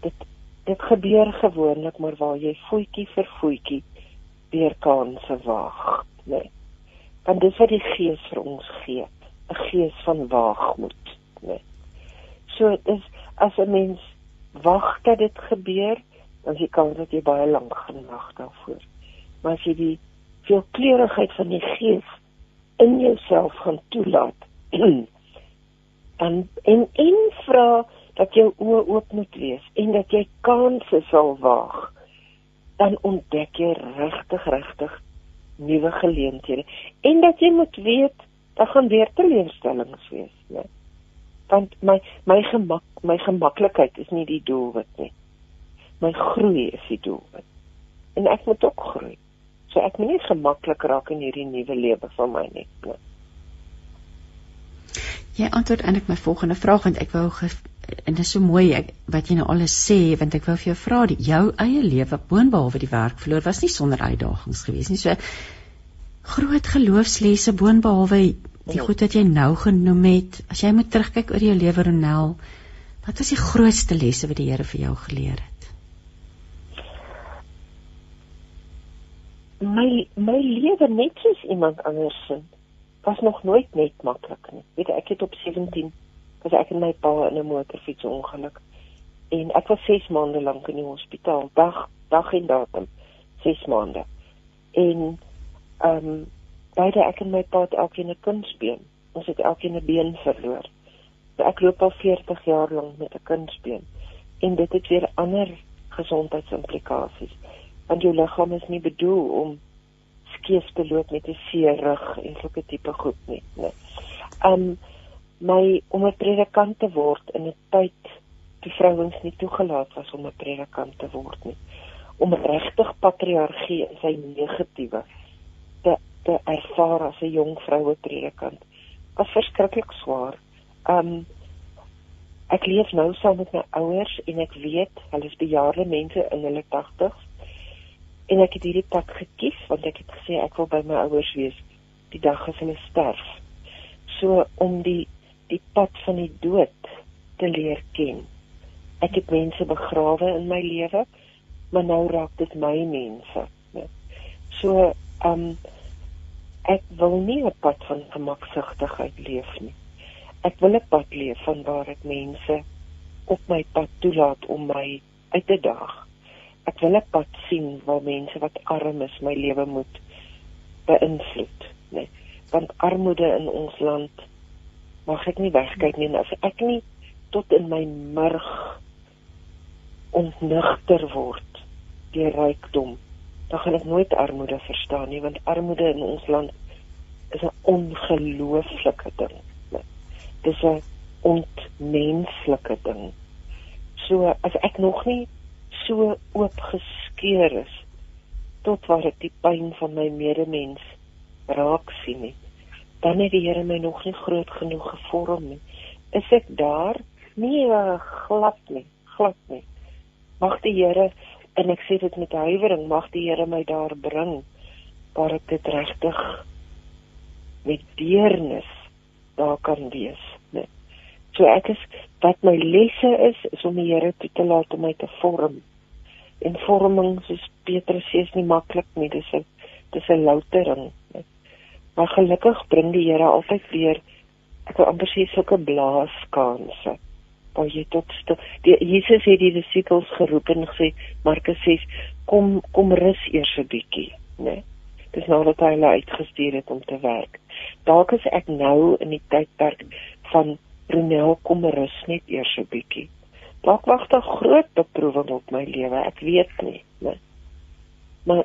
[SPEAKER 3] Dit dit gebeur gewoonlik maar waar jy voetjie vir voetjie weer kanse waag, né? Nee. Want dis wat die Gees vir ons gee, 'n gees van waagmoed, né? Nee. So dis as 'n mens wag dat dit gebeur, dan jy kan dit baie lank gewag daarvoor. Maar as jy die veelkleurigheid van die Gees in jouself gaan toelaat, dan en en vra dat jou oë oop moet wees en dat jy kansse sal waag. Dan ontdek jy regtig regtig nuwe geleenthede. En dat jy moet weet daar gaan weer teleurstellings wees né want my my gemak my gemaklikheid is nie die doelwit nie. My groei is die doelwit. En ek moet ook groei so ek moet nie gemaklik raak in hierdie nuwe lewe van my nie nee.
[SPEAKER 2] Jy antwoord eintlik my volgende vraag want ek wou en dit is so mooi ek, wat jy nou alles sê want ek wou vir jou vra die jou eie lewe boonbehalwe die werk verloor was nie sonder uitdagings gewees nie. So groot geloofslesse boonbehalwe die ja. goed wat jy nou genoem het. As jy moet terugkyk oor jou lewe Ronel, wat was die grootste lesse wat die Here vir jou geleer het?
[SPEAKER 3] My my lewe net soos iemand anders se was nog nooit net maklik nie. Weet ek het op 17 was ek en my pa in 'n motorfietsongeluk en ek was 6 maande lank in die hospitaal, dag dag en datum. 6 maande. En ehm um, beide ek en my pa het elkeen 'n kunstbeen. Ons het elkeen 'n been verloor. So ek loop al 40 jaar lank met 'n kunstbeen en dit het weer ander gesondheidsimplikasies. Want jou liggaam is nie bedoel om skeef te loop met 'n seer rug en sulke tipe goed nie. Nee. Um my om 'n predikant te word in 'n tyd toe vrouens nie toegelaat was om 'n predikant te word nie. Om regtig patriargie in sy negatiewe te te ervaar as 'n jong vroue predikant was verskriklik swaar. Um ek leef nou saam met my ouers en ek weet hulle is bejaarde mense in hulle 80s en ek het hierdie pad gekies want ek het gesê ek wil by my ouers wees die dag as hulle sterf. So om die die pad van die dood te leer ken. Ek het mense begrawe in my lewe, maar nou raak dit my mense. So, ehm um, ek wil nie 'n pad van gemaksigtigheid leef nie. Ek wil 'n pad leef van waar ek mense op my pad toelaat om my uit te daag. Ek wil 'n pad sien waar mense wat arm is my lewe moet beïnvloed, nee. Want armoede in ons land mag ek nie wegkyk nie as ek nie tot in my murg ontnigter word deur rykdom dan gaan ek nooit armoede verstaan nie want armoede in ons land is 'n ongelooflike ding. Dit is 'n ontmenslike ding. So as ek nog nie so oop geskeur is tot waar ek die pyn van my medemens raak sien nie dan het die Here my nog nie groot genoeg gevorm nie. Is ek daar? Nee, glad nie, glad nie. Mag die Here en ek sê dit met huiwering, mag die Here my daar bring waar ek dit regtig met deernis daar kan wees, nee. So ek is wat my lesse is, is om die Here toe te laat om my te vorm. En vorming soos Petrus sê is nie maklik nie, dis 'n dis 'n loutering. Maar gelukkig bring die Here altyd weer ek wil amper sê sulke blaaskanse. Waar jy tot stil. Die Jesus het die disippels geroep en gesê Markus 6 kom kom rus eers 'n bietjie, né? Nee? Dis nou dat hy hulle uitgestuur het om te werk. Dalk is ek nou in die tydperk van Ronel kom rus net eers 'n bietjie. Dalk wag daar groot beproewing op my lewe, ek weet nie, né? Maar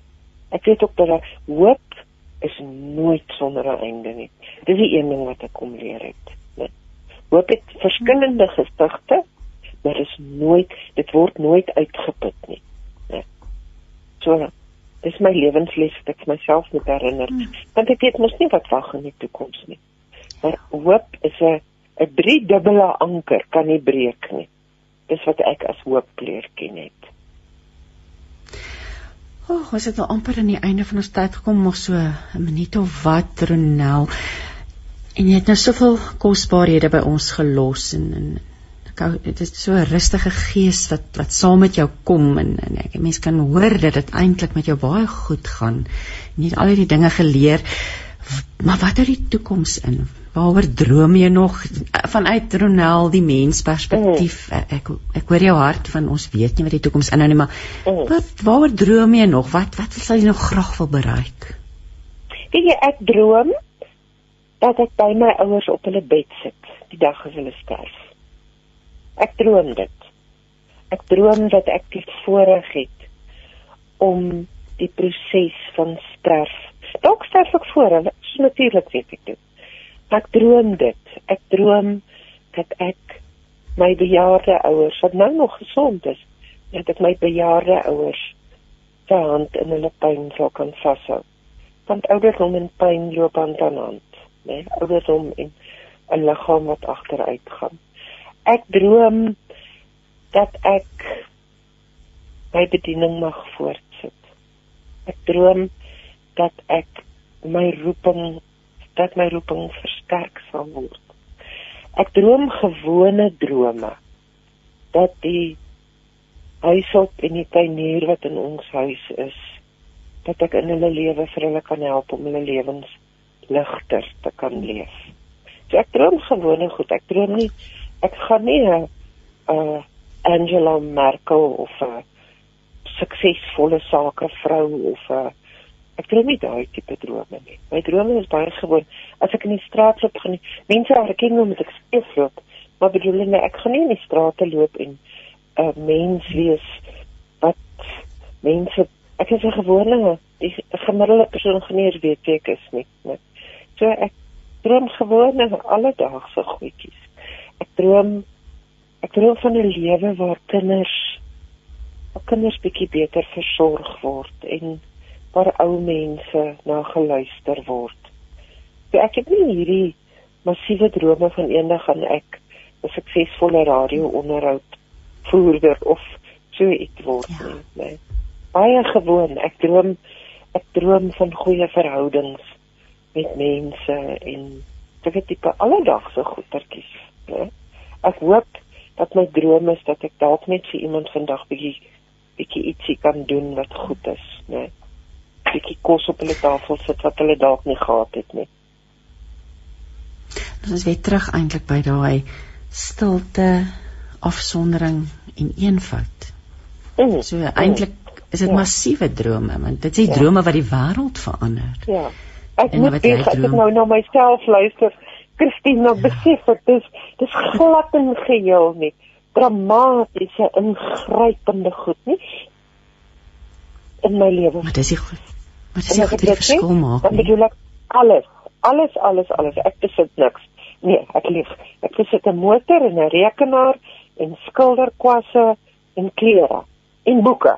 [SPEAKER 3] ek weet ook dat hoop is nooit sonder 'n einde nie. Dis die een ding wat ek kom leer het. Net hoop het verskillende gestigte, maar is nooit dit word nooit uitgeput nie. Net. So dis my lewensles wat ek myself moet herinner. Hmm. Want ek weet mos nie wat wag in die toekoms nie. Maar hoop is 'n 'n drie dubbele anker kan nie breek nie. Dis wat ek as hoop leer ken het.
[SPEAKER 2] O, oh, ons het nou amper aan die einde van ons tyd gekom, nog so 'n minuut of wat, Ronel. En jy het nou soveel kosbarehede by ons gelos en en dit is so 'n rustige gees wat wat saam met jou kom en en ek mense kan hoor dat dit eintlik met jou baie goed gaan. Nie al die dinge geleer maar wat hou die toekoms in? Waaroor droom jy nog vanuit Ronel die mensperspektief? Mm. Ek ek hoor jou hart van ons weet nie wat die toekoms inhou nie, maar mm. wat waaroor droom jy nog? Wat wat sal jy nog graag wil bereik?
[SPEAKER 3] Weet jy ek droom dat ek by my ouers op hulle bed sit die dag as hulle sterf. Ek droom dit. Ek droom dat ek die voorreg het om die proses van sterf dalk sterf ek voor hulle natuurlik weet ek dit ek droom dit. Ek droom dat ek my bejaarde ouers wat nou nog gesond is dat ek my bejaarde ouers se hand in hulle pyn sal kan vashou. Want ouderdom en pyn loop hand aan hand né? Nee? ouderdom en 'n liggaam wat agteruit gaan. Ek droom dat ek my bediening mag voortsit. Ek droom dat ek my roeping dat my roeping versterk sal word. Ek droom gewone drome dat die huishulp en die tuinier wat in ons huis is, dat ek in hulle lewe vir hulle kan help om hulle lewens ligter te kan leef. So ek droom gewone goed. Ek droom nie ek gaan nie 'n uh, Angela Merkel of 'n suksesvolle sakevrou of 'n ek droom nie daai tipe drome nie. My drome is baie gewoon. As ek in die straat loop, gaan mense herken my met ek spesiaal, maar bedoel hulle ek gaan nie in die strate loop en 'n uh, mens wees wat mense ek is 'n gewone die gemiddelde persoon geneer weet wie ek is nie. nie. So ek droom gewone alledaagse goedjies. Ek droom ek droom van 'n lewe waar kinders waar kinders bietjie beter versorg word en waar ou mense na geluister word. So ek het nie hierdie massiewe drome van eendag gaan ek 'n suksesvolle radio-onderhoud voerder of so iets word ja. nie. Nee. Baie gewoon. Ek droom ek droom van goeie verhoudings met mense en dit tipe alledaagse goetertjies, né? Ek hoop dat my droom is dat ek dalk net vir iemand vandag bietjie bietjie ietsie kan doen wat goed is, né? Bietjie kos op hulle tafel sit wat hulle dalk nie gehad het nie.
[SPEAKER 2] Ons is weer terug eintlik by daai stilte, afsondering en eenvoud. Mm, so eintlik is dit ja. massiewe drome, want dit is die ja. drome wat die wêreld verander.
[SPEAKER 3] Ja. Ek en moet ek het nou na myself luister Christina besef dit is dis glad en geheel nie dramatiese ingrypende goed nie in my lewe.
[SPEAKER 2] Maar dis die Maar dis die verskil maak.
[SPEAKER 3] Dan bedoel ek alles, alles, alles, alles. Ek besit niks. Nee, ek lieg. Ek besit 'n motor en 'n rekenaar en skilderkwasse en klere en boeke.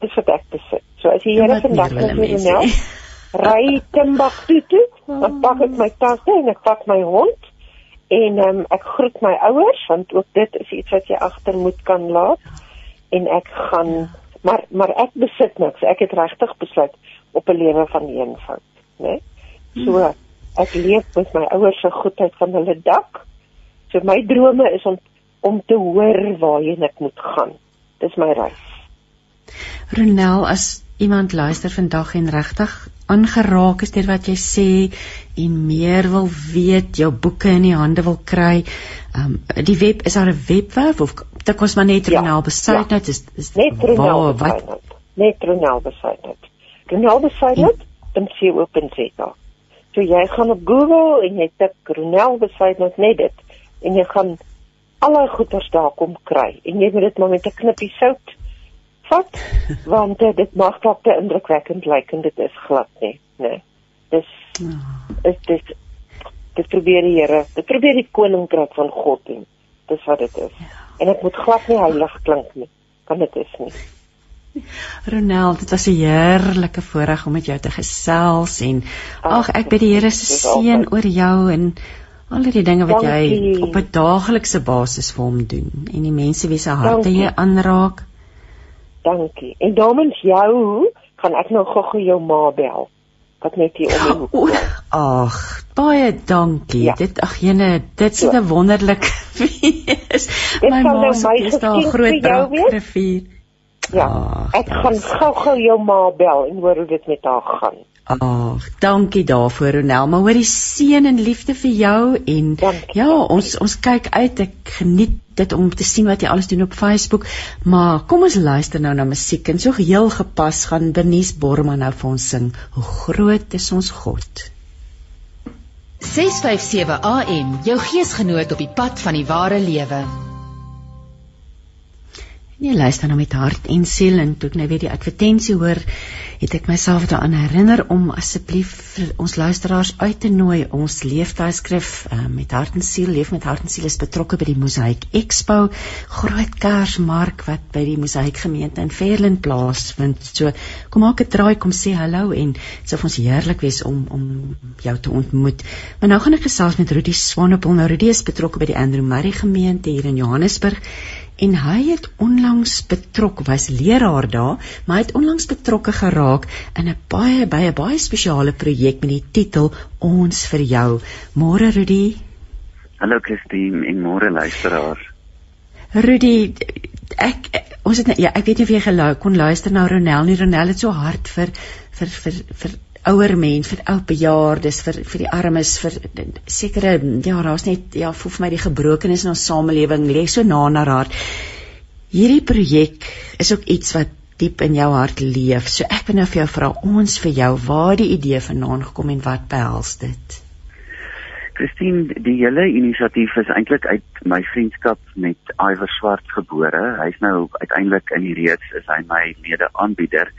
[SPEAKER 3] Dis wat ek besit. So as jy Here vandag net vir my ry Timbuktu toe, dan pak ek my tasse en ek pak my hond en um, ek groet my ouers want ook dit is iets wat jy agter moet kan laat en ek gaan maar maar ek besit niks ek het regtig besluit op 'n lewe van eenvoud né so hmm. ek leef met my ouers se goedheid van hulle dak so my drome is om om te hoor waarheen ek moet gaan dis my reis
[SPEAKER 2] Ronel as iemand luister vandag en regtig aangeraak is deur wat jy sê en meer wil weet, jou boeke in die hande wil kry. Ehm um, die web is daar 'n webwerf of dit kos maar net Ronel ja, besluit ja. net is, is
[SPEAKER 3] net Ronel wat net Ronel besluit net. Ronel besluit net en sy open seta. So jy gaan op Google en jy tik Ronel besluit net dit en jy gaan alle goeders daar kom kry en jy moet dit maar met 'n knippie sout vat want uh, dit mag dalk te indrukwekkend lyk en dit is glad nie nee dis oh. is dit dit probeer die Here dit probeer die koninkryk van God en dis wat dit is ja. en dit moet glad nie heilig klink nie kan dit is nie
[SPEAKER 2] Ronald, dit was 'n heerlike voorreg om met jou te gesels en ag ek bid die Here se seën oor jou en al die dinge wat jy op 'n daaglikse basis vir hom doen en die mense wie se harte jy aanraak.
[SPEAKER 3] Dankie. En daarmee jou gaan ek nou gou-gou jou ma bel. Wat net hier om die hoek.
[SPEAKER 2] Ag, baie dankie. Ja. Dit ag jene, dit is 'n so. wonderlik fees. My ma nou is daar groot rivier.
[SPEAKER 3] Ja. Ach, ek gaan gou-gou jou ma bel en hoor hoe dit met haar gaan.
[SPEAKER 2] Ag, dankie daarvoor Ronel. Maar hoor die seën en liefde vir jou en dankie, ja, dankie. ons ons kyk uit. Ek geniet dit om te sien wat jy alles doen op Facebook. Maar kom ons luister nou na musiek en so heel gepas gaan Bernice Borman nou vir ons sing. Hoe groot is ons God?
[SPEAKER 4] 657 AM, jou geesgenoot op die pad van die ware lewe.
[SPEAKER 2] Nee, luister nou met hart en siel en toe ek nou weer die advertensie hoor, het ek myself daaraan herinner om asseblief vir ons luisteraars uit te nooi. Ons leeftydskrif uh, met hart en siel, leef met hart en siel is betrokke by die Mosaïek Expo, groot Kersmark wat by die Mosaïek gemeente in Fairland plaasvind. So kom maak 'n draai, kom sê hallo en dit sou vir ons heerlik wees om om jou te ontmoet. Maar nou gaan ek gesels met Rudy Swanepoel. Nou Rudy is betrokke by die Andrew Murray gemeente hier in Johannesburg en hy het onlangs betrokke was leraar daar maar hy het onlangs betrokke geraak in 'n baie baie baie spesiale projek met die titel ons vir jou. Môre Rudy?
[SPEAKER 5] Hallo Christine en môre luisteraars
[SPEAKER 2] Rudy ek ons het ja ek weet nie of jy gelou kon luister na Ronel nie. Ronel het so hard vir vir vir vir ouer mense, vir ou bejaardes, vir vir die armes, vir sekere ja, daar's net ja, voel vir my die gebrokenis in ons samelewing lê so na na haar. Hierdie projek is ook iets wat diep in jou hart leef. So ek wil nou vir jou vra ons vir jou waar die idee vandaan gekom en wat behels dit?
[SPEAKER 5] Christine, die hele inisiatief is eintlik uit my vriendskap met Iwer Swart gebore. Hy's nou uiteindelik in die reeks is hy my mede-aanbieder.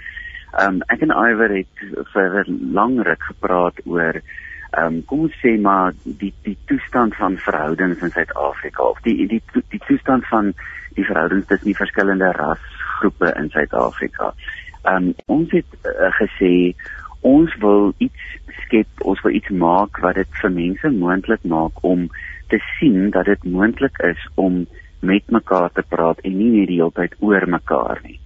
[SPEAKER 5] Um ek en Iwer het vir 'n lang ruk gepraat oor um kom ons sê maar die die toestand van verhoudings in Suid-Afrika of die die die toestand van die verhoudings tussen die verskillende rasgroepe in Suid-Afrika. Um ons het uh, gesê ons wil iets skep, ons wil iets maak wat dit vir mense moontlik maak om te sien dat dit moontlik is om met mekaar te praat en nie net die hele tyd oor mekaar nie.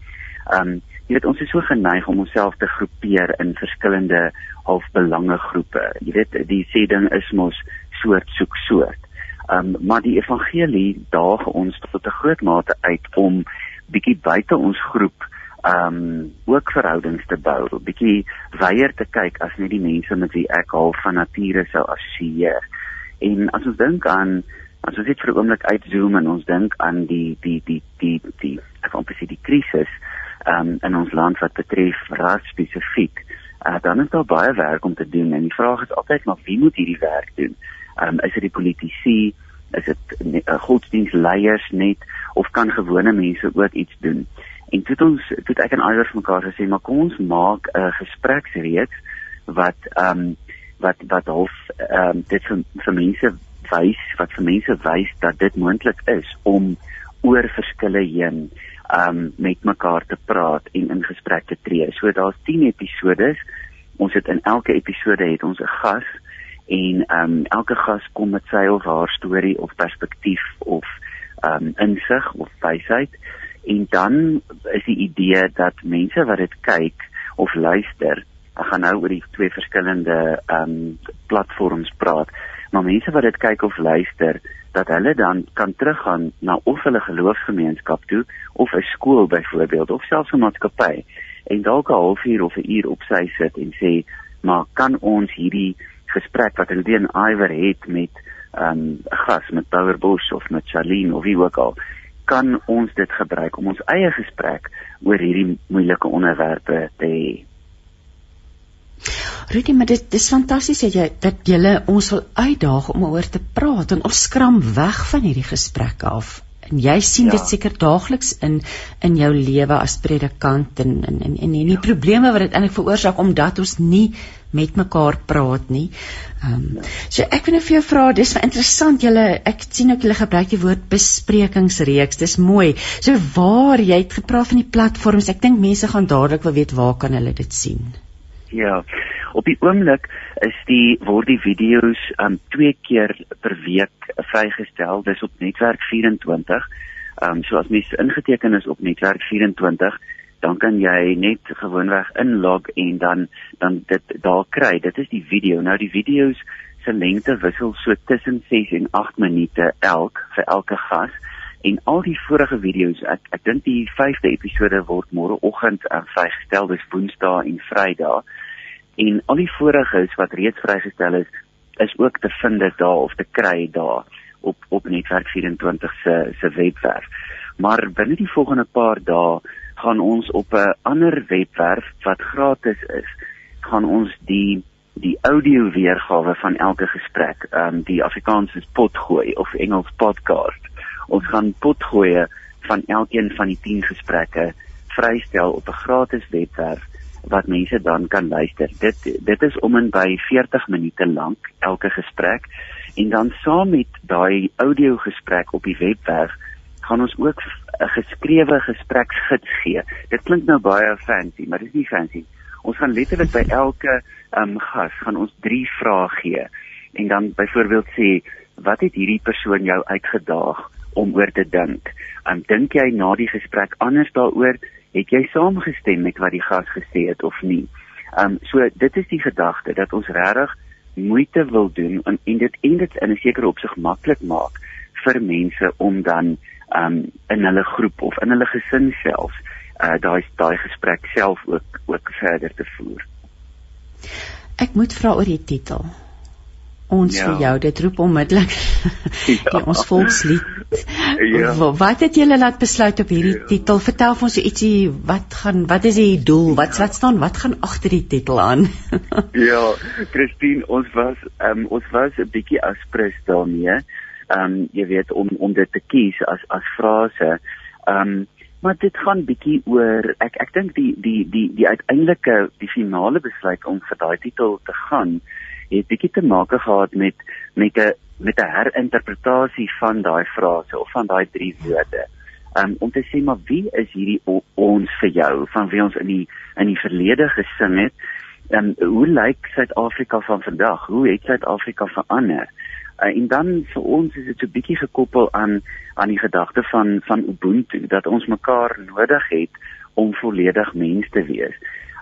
[SPEAKER 5] Um jy weet ons is so geneig om onsself te groepeer in verskillende half belangegroepe. Jy weet die sê ding is mos soort soek soort. Um maar die evangelie daag ons tot 'n groot mate uit om bietjie buite ons groep um ook verhoudings te bou, bietjie weier te kyk as net die mense met wie ek al van nature sou assosieer. En as ons dink aan as ons net vir 'n oomblik uitzoom en ons dink aan die die die die die ek wil presies die krisis um in ons land wat betref ras spesifiek, uh, dan is daar baie werk om te doen en die vraag is altyd maar wie moet hierdie werk doen? Um is dit die politici, is dit uh, godsdienstleiers net of kan gewone mense ook iets doen? En toe ons toe ek en Iwer vir mekaar gesê, maar kom ons maak 'n gespreksreeks wat ehm um, wat wat half ehm um, dit vir, vir mense wys, wat vir mense wys dat dit moontlik is om oor verskille heen um, met mekaar te praat en in gesprek te tree. So daar's 10 episodes. Ons het in elke episode het ons 'n gas en um, elke gas kom met sy of haar storie of perspektief of um, insig of wysheid en dan is die idee dat mense wat dit kyk of luister, ek gaan nou oor die twee verskillende um, platforms praat, maar mense wat dit kyk of luister, dat hulle dan kan teruggaan na of hulle geloofsgemeenskap toe of 'n skool byvoorbeeld of selfs 'n maatskappy en dalk 'n halfuur of 'n uur op sy sit en sê, maar kan ons hierdie gesprek wat hulle in Iwer het met ehm, 'n um, gas met Power Bush of met Charlene of wie ook al kan ons dit gebruik om ons eie gesprek oor hierdie moeilike onderwerpe te hê.
[SPEAKER 2] Rudy, maar dit dis fantasties dat jy dat jy ons wil uitdaag om oor te praat en ons skram weg van hierdie gesprekke af. En jy sien ja. dit seker daagliks in in jou lewe as predikant en en en en die ja. probleme wat dit eintlik veroorsaak omdat ons nie met mekaar praat nie. Ehm um, so ek wil net vir jou vra, dis vir interessant julle ek sien ook julle gebruik die woord besprekingsreeks. Dis mooi. So waar jy het gepraat van die platforms, ek dink mense gaan dadelik wil weet waar kan hulle dit sien.
[SPEAKER 5] Ja. Op die oomblik is die word die video's um twee keer per week vrygestel. Dis op netwerk 24. Um so as mens ingeteken is op netwerk 24 dan kan jy net gewoonweg inlog en dan dan dit daar kry. Dit is die video. Nou die video's se lengte wissel so tussen 6 en 8 minute elk vir elke gas. En al die vorige video's, ek ek dink die 5de episode word môreoggend uh, vrygestel, dis Woensdae en Vrydae. En al die vorige's wat reeds vrygestel is, is ook te vind daar of te kry daar op op netwerk 24 se se webwerf. Maar binne die volgende paar dae gaan ons op 'n ander webwerf wat gratis is, gaan ons die die audio weergawe van elke gesprek, ehm um, die Afrikaans is potgooi of Engels podcast. Ons gaan potgooi van elkeen van die 10 gesprekke vrystel op 'n gratis webwerf wat mense dan kan luister. Dit dit is om en by 40 minute lank elke gesprek en dan saam met daai audio gesprek op die webwerf gaan ons ook 'n geskrewe gespreksgids gee. Dit klink nou baie fancy, maar dit is nie fancy. Ons gaan letterlik by elke um, gas gaan ons 3 vrae gee en dan byvoorbeeld sê wat het hierdie persoon jou uitgedaag om oor te dink? Um, dink jy na die gesprek anders daaroor? Het jy saamgestem met wat die gas gesê het of nie? Um so dit is die gedagte dat ons regtig moeite wil doen en, en dit en dit in 'n sekere opsig maklik maak vir mense om dan um in hulle groep of in hulle gesin self uh daai daai gesprek self ook ook verder te voer.
[SPEAKER 2] Ek moet vra oor die titel. Ons ja. vir jou, dit roep onmiddellik ja. ons volkslied ja. Wat het julle laat besluit op hierdie ja. titel? Vertel ons ietsie wat gaan wat is die doel? Wat wat staan wat gaan agter die titel aan?
[SPEAKER 5] ja, Christine, ons was um, ons was 'n bietjie aspres daarmee. Ehm um, jy weet om om dit te kies as as frase. Ehm um, maar dit gaan bietjie oor ek ek dink die die die die uiteindelike die finale besluit om vir daai titel te gaan het bietjie te maak gehad met met 'n met 'n herinterpretasie van daai frase of van daai drie woorde. Um om te sê maar wie is hierdie ons vir jou van wie ons in die in die verlede gesing het? Um hoe lyk Suid-Afrika van vandag? Hoe het Suid-Afrika verander? Uh, en dan vir ons is dit so bietjie gekoppel aan aan die gedagte van van Ubuntu dat ons mekaar nodig het om volledig mens te wees.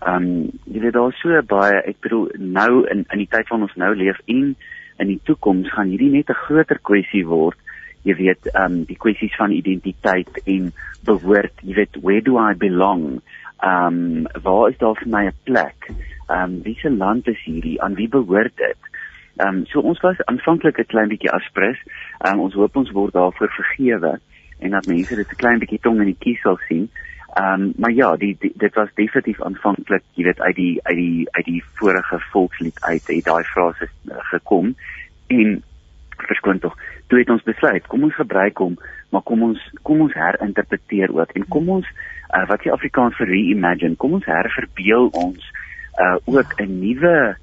[SPEAKER 5] Um jy weet daar so baie ek bedoel nou in in die tyd van ons nou leef en in die toekoms gaan hierdie net 'n groter kwessie word. Jy weet, ehm um, die kwessies van identiteit en behoort, jy weet, where do I belong? Ehm um, waar is daar vir my 'n plek? Ehm um, wiese land is hierdie? Aan wie behoort dit? Ehm um, so ons was aanvanklik 'n klein bietjie aspres. Ehm um, ons hoop ons word daarvoor vergewe en dat mense dit 'n klein bietjie tong in die kies sal sien. Ehm um, maar ja, die, die dit was definitief aanvanklik, jy weet, uit die uit die uit die vorige volkslied uit het daai frase uh, gekom en verskoon tog. Toe het ons besluit, kom ons gebruik hom, maar kom ons kom ons herinterpreteer ook en kom ons uh, wat die Afrikaans vir reimagine, kom ons herverbeel ons uh ook 'n nuwe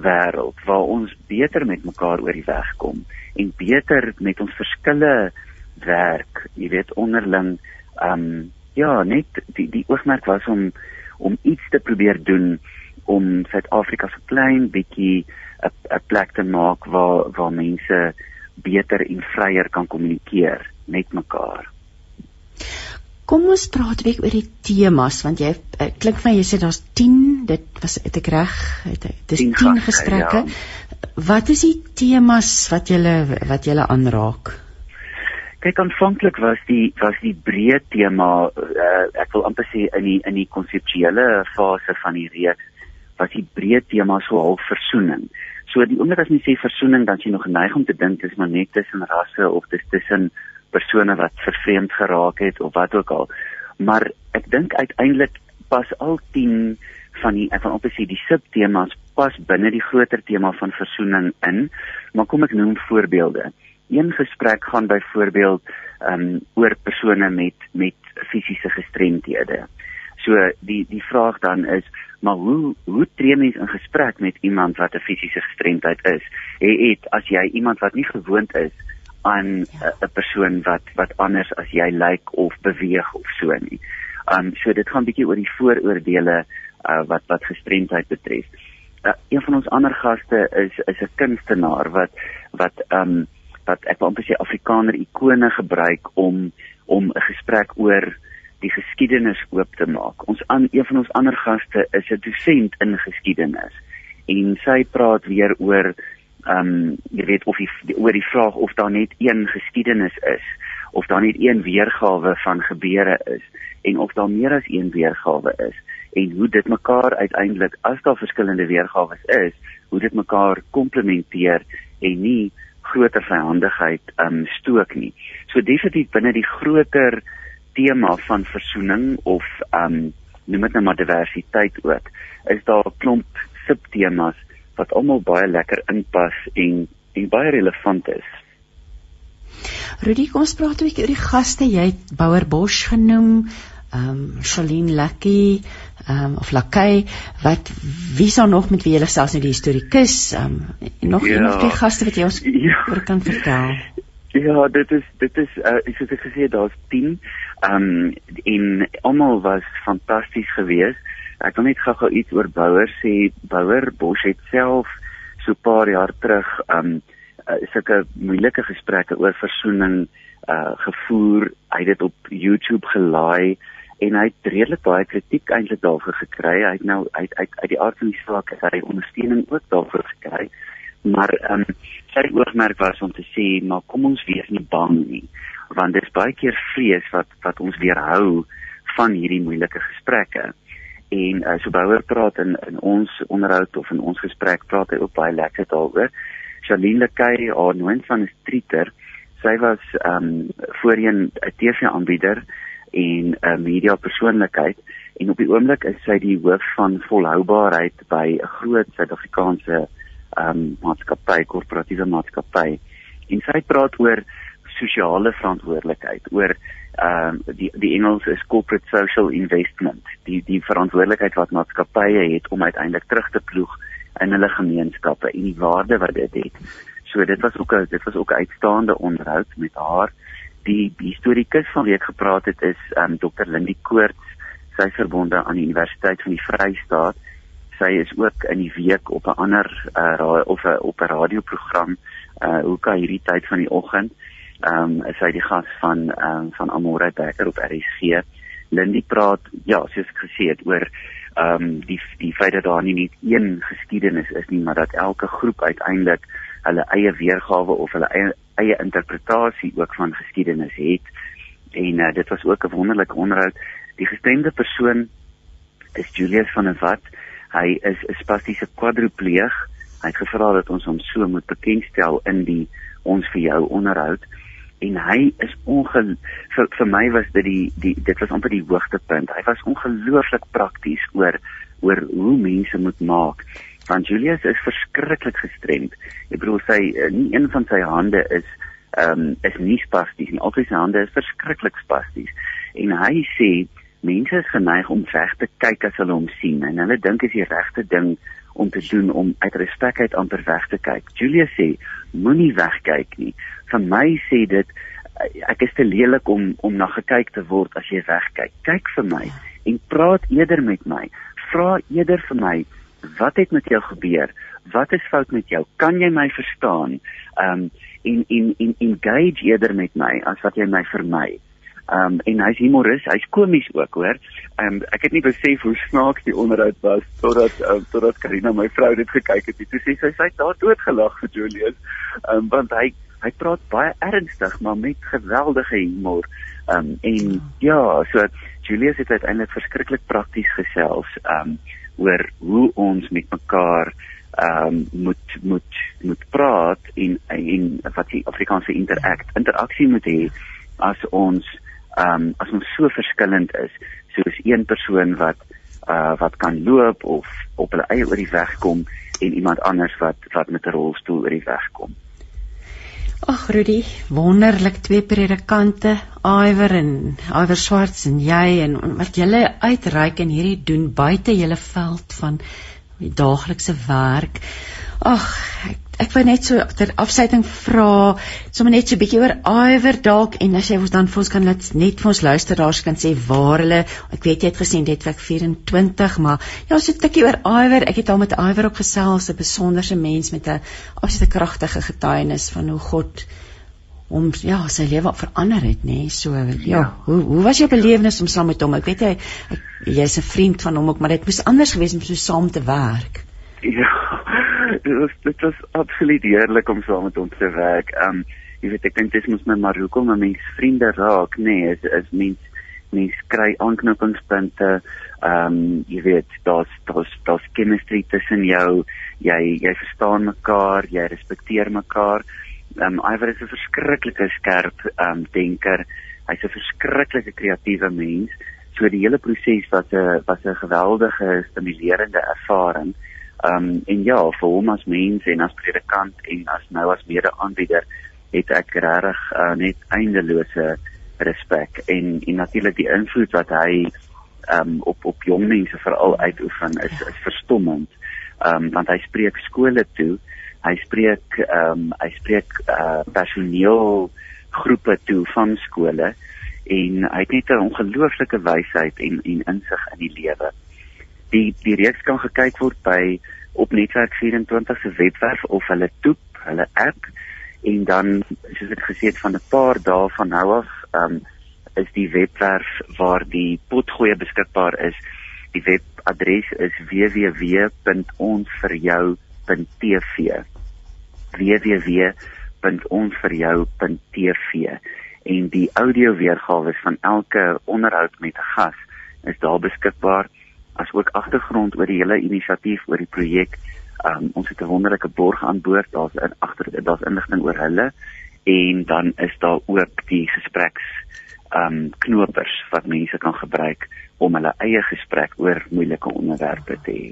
[SPEAKER 5] wêreld waar ons beter met mekaar oor die weg kom en beter met ons verskille werk, jy weet onderling um ja, net die die oogmerk was om om iets te probeer doen om Suid-Afrika so klein bietjie 'n 'n plek te maak waar waar mense beter en vryer kan kommunikeer met mekaar.
[SPEAKER 2] Kom ons praat 'n bietjie oor die temas want jy uh, klink vir my jy sê daar's 10, dit was het ek reg, het dis 10, 10 gesprekke. Ja. Wat is die temas wat julle wat julle aanraak?
[SPEAKER 5] Kyk aanvanklik was die was die breë tema uh, ek wil amper sê in die in die konseptuele fase van die reeks was die breë tema so half versoening. So die oomblik as jy sê versoening dan jy nog geneig om te dink dis maar net tussen rasse of dis tussen persone wat vervreemd geraak het of wat ook al. Maar ek dink uiteindelik pas al 10 van die van op die die subtemas pas binne die groter tema van versoening in. Maar kom ek noem voorbeelde een gesprek gaan byvoorbeeld um oor persone met met fisiese gestremthede. So die die vraag dan is, maar hoe hoe tree mens in gesprek met iemand wat 'n fisiese gestremdheid is? Het as jy iemand wat nie gewoond is aan 'n ja. persoon wat wat anders as jy lyk of beweeg of so nie. Um so dit gaan bietjie oor die vooroordeele uh wat wat gestremdheid betref. Uh, een van ons ander gaste is is 'n kunstenaar wat wat um wat ek wil amper sê Afrikaner ikone gebruik om om 'n gesprek oor die geskiedenis oop te maak. Ons aan een van ons ander gaste is 'n dosent in geskiedenis en sy praat weer oor ehm um, jy weet of die oor die vraag of daar net een geskiedenis is of daar net een weergawe van gebeure is en of daar meer as een weergawe is en hoe dit mekaar uiteindelik as daar verskillende weergawe is, hoe dit mekaar komplementeer en nie groter vyandigheid um stook nie. So definitief binne die groter tema van versoening of um noem dit nou maar diversiteit ook, is daar 'n klomp subtemas wat almal baie lekker inpas en en baie relevant is.
[SPEAKER 2] Rudy, kom ons praat 'n bietjie oor die gaste. Jy het Bouer Bosch genoem, ehm um, Charlene Lucky, ehm um, of Lakai wat wie sou nog met wie jy selfs net die historikus ehm um, nog ja, een of twee gaste wat jy ons ja, oor kan vertel.
[SPEAKER 5] Ja, dit is dit is uh, soos ek gesê het daar's 10 ehm um, en almal was fantasties geweest. Ek wil net gou-gou iets oor Bouer sê. Bouer Bosch het self so 'n paar jaar terug ehm um, uh, sulke moeilike gesprekke oor versoening uh gevoer. Hy het dit op YouTube gelaai en hy het redelik baie kritiek eintlik daarvoor gekry. Hy het nou uit uit uit die aard van die saak het hy ondersteuning ook daarvoor gekry. Maar ehm um, sy oogmerk was om te sê, maar kom ons wees nie bang nie, want dit is baie keer vrees wat wat ons weerhou van hierdie moeilike gesprekke. En uh, so Bouwer praat in in ons onderhoud of in ons gesprek praat hy ook baie lekker daaroor. Charlene Lekay, haar noem van 'n streeter, Sy was ehm um, voorheen 'n TV-aanbieder en 'n media persoonlikheid en op die oomblik is sy die hoof van volhoubaarheid by 'n groot Suid-Afrikaanse ehm um, maatskappy, korporatiewe maatskappy. En sy praat oor sosiale verantwoordelikheid, oor ehm uh, die die Engels is corporate social investment, die die verantwoordelikheid wat maatskappye het om uiteindelik terug te ploeg in hulle gemeenskappe en die waarde wat dit het. So dit was ook 'n dit was ook 'n uitstaande onderhoud met haar. Die historikus van wie ek gepraat het is ehm um, Dr. Lindie Koorts. Sy is verbonde aan die Universiteit van die Vrystaat. Sy is ook in die week op 'n ander uh, of 'n op 'n radioprogram uh hoeka hierdie tyd van die oggend. Ehm um, sy die gas van ehm um, van Amore Becker op RSG. Lindie praat ja, soos ek gesê het oor ehm um, die die feit dat daar nie net een geskiedenis is nie, maar dat elke groep uiteindelik hulle eie weergawe of hulle eie, eie interpretasie ook van geskiedenis het. En uh, dit was ook 'n wonderlike onderhoud. Die gestremde persoon is Julius van der Walt. Hy is 'n spastiese kwadripleeg. Hy het gevra dat ons hom so moet bekendstel in die ons vir jou onderhoud en hy is onge vir, vir my was dit die die dit was amper die hoogtepunt. Hy was ongelooflik prakties oor oor hoe mense moet maak want Julius is verskriklik gestremd. Ek bedoel sy eh, nie een van sy hande is ehm um, is nie spasties nie. Al sy hande is verskriklik spasties. En hy sê mense is geneig om weg te kyk as hulle hom sien en hulle dink is die regte ding om te doen om uit respek uit amper weg te kyk. Julius sê moenie wegkyk nie. Vir my sê dit eh, ek is te lelik om om na gekyk te word as jy wegkyk. Kyk vir my en praat eerder met my. Vra eerder vir my wat het met jou gebeur? Wat is fout met jou? Kan jy my verstaan? Um en en en engage eerder met my as wat jy my vermy. Um en hy's humoris, hy's komies ook, hoor. Um ek het nie besef hoe snaaks die onderhoud was totdat um, totdat Karina my vrou dit gekyk het. Toe sê sy sy het daar doodgelag vir Julius. Um want hy hy praat baie ernstig maar met geweldige humor. Um en ja, so Julius het uiteindelik verskriklik prakties gesels. Um oor hoe ons met mekaar ehm um, moet moet moet praat en en wat die Afrikaanse interact interaksie moet hê as ons ehm um, as ons so verskillend is soos een persoon wat uh wat kan loop of op hulle eie oor die weg kom en iemand anders wat wat met 'n rolstoel oor die weg kom.
[SPEAKER 2] Ag Rudy, wonderlik twee predikante, Iwer en Iwer Swarts en jy en wat julle uitreik en hierdie doen buite julle veld van die daaglikse werk. Ag, ek, ek wou net so ter afsluiting vra, sommer net so 'n bietjie oor Iwer dalk en as jy ons dan vir ons kan net net vir ons luisteraars kan sê waar hulle, ek weet jy het gesê netwerk 24, maar ja, so 'n tikkie oor Iwer. Ek het al met Iwer op gesels, 'n besonderse mens met 'n absolute kragtige getuienis van hoe God om ja sy lewe verander het nê nee? so ja, ja hoe hoe was jou belewenis om saam met hom ek weet jy jy's 'n vriend van hom ook maar dit moes anders gewees om so saam te werk
[SPEAKER 5] ja dit was dit was absoluut heerlik om saam met hom te werk. Ehm um, jy weet ek dink dit moet my maar hoekom 'n mens vriende raak, nê, nee, is is mens mens kry aanknopingspunte. Ehm um, jy weet daar's daar's daar's chemistry tussen jou. Jy jy verstaan mekaar, jy respekteer mekaar. Ehm um, Iver is 'n verskriklike skerp ehm um, denker. Hy's 'n verskriklike kreatiewe mens. So die hele proses was 'n was 'n geweldige stimulerende ervaring. Ehm um, en ja, vir hom as mens en as predikant en as nou as mede-aanbieder het ek regtig uh, net eindelose respek en en natuurlik die invloed wat hy ehm um, op op jong mense veral uitoefen is is verstommend. Ehm um, want hy spreek skole toe. Hy spreek ehm um, hy spreek uh, personeel groepe toe van skole en hy het net 'n ongelooflike wysheid en en insig in die lewe die die reeks kan gekyk word by op netwerk 24 se webwerf of hulle toep, hulle app en dan soos ek gesê het van 'n paar dae van nou af um, is die webwerf waar die potgoeie beskikbaar is. Die webadres is www.onsvirjou.tv. www.onsvirjou.tv en die audio weergawe van elke onderhoud met 'n gas is daar beskikbaar asook agtergrond oor die hele inisiatief oor die projek. Um, ons het 'n wonderlike borg aan boord. Daar's in agter daar's inligting oor hulle en dan is daar ook die gespreks um, knopers wat mense kan gebruik om hulle eie gesprek oor moeilike onderwerpe te hê.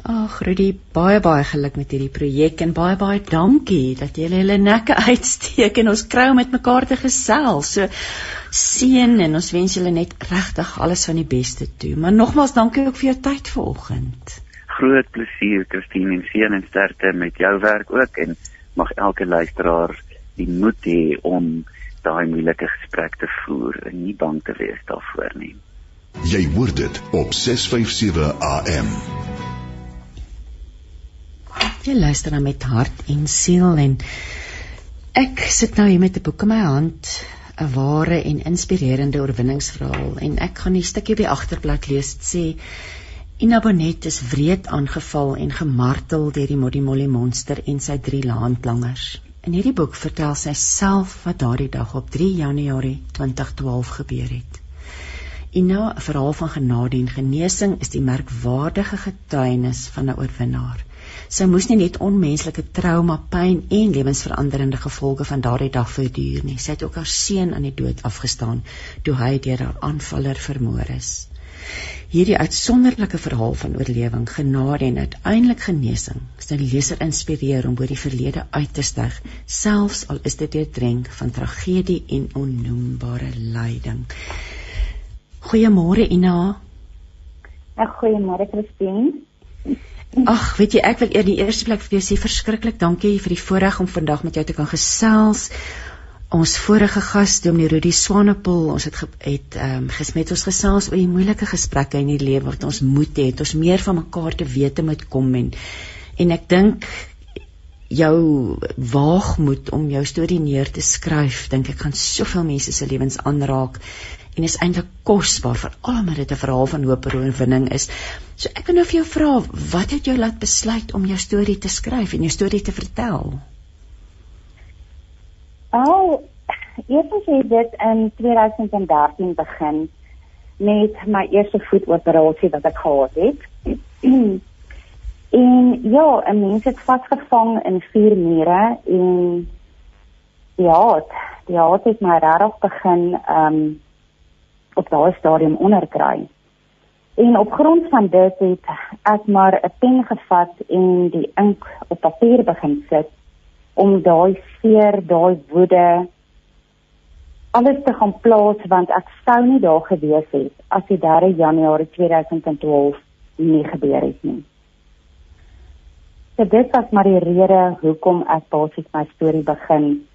[SPEAKER 2] Ag, Rudy, baie baie geluk met hierdie projek en baie baie dankie dat jy hulle nekke uitsteek en ons kry om met mekaar te gesels. So seën en ons wens julle net regtig alles van die beste toe. Maar nogmaals dankie ook vir jou tyd vanoggend.
[SPEAKER 5] Groot plesier, Christine, en seën en sterkte met jou werk ook en mag elke luisteraar die moed hê om daai moeilike gesprek te voer en nie bang te wees daarvoor nie.
[SPEAKER 1] Jy hoor dit op 657 AM.
[SPEAKER 2] Jy luister nou met hart en siel en ek sit nou hier met 'n boek in my hand, 'n ware en inspirerende oorwinningsverhaal en ek gaan 'n stukkie op die agterblad lees. Sê Ina Bonet is wreed aangeval en gemartel deur die Modimolle monster en sy drie laanplangers. In hierdie boek vertel sy self wat daardie dag op 3 Januarie 2012 gebeur het. Ina, 'n verhaal van genade en genesing, is die merkwaardige getuienis van 'n oorwinnaar. Sy moes nie net onmenslike trauma, pyn en lewensveranderende gevolge van daardie dag verduur nie. Sy het ook haar seun aan die dood afgestaan toe hy deur haar aanvaller vermoor is. Hierdie uitsonderlike verhaal van oorlewing, genade en uiteindelik genesing, sal die leser inspireer om bo die verlede uit te styg, selfs al is dit deurdrenk van tragedie en onnoembare lyding. Goeiemôre Ina.
[SPEAKER 6] Ag goeiemôre Christine.
[SPEAKER 2] Ag, weet jy, ek wil eers die eerste plek vir jou sê verskriklik dankie vir die voorreg om vandag met jou te kan gesels. Ons vorige gas Dominee Rudy Swanepoel ons het het ehm um, gesmet ons gesels oor die moeilike gesprekke in die lewe wat ons moet hê ons meer van mekaar te wete moet kom en en ek dink jou waagmoed om jou storie neer te skryf dink ek gaan soveel mense se lewens aanraak en is eintlik kosbaar vir almal dit 'n verhaal van hoop en oorwinning is so ek wil nou vir jou vra wat het jou laat besluit om jou storie te skryf en jou storie te vertel
[SPEAKER 6] Oh, eers het dit in 2013 begin met my eerste voetoperasie wat ek gehad het. en ja, 'n mens het vasgevang in vier mure en ja, die hart het my regtig begin um op daai stadium onderkry. En op grond van dit het ek maar 'n pen gevat en die ink op papier begin sit om daai seer, daai woede alles te gaan plaas want ek sou nie daar gewees het as die 3 Januarie 2012 nie gebeur het nie. So dit was maar die rede hoekom ek basies my storie begin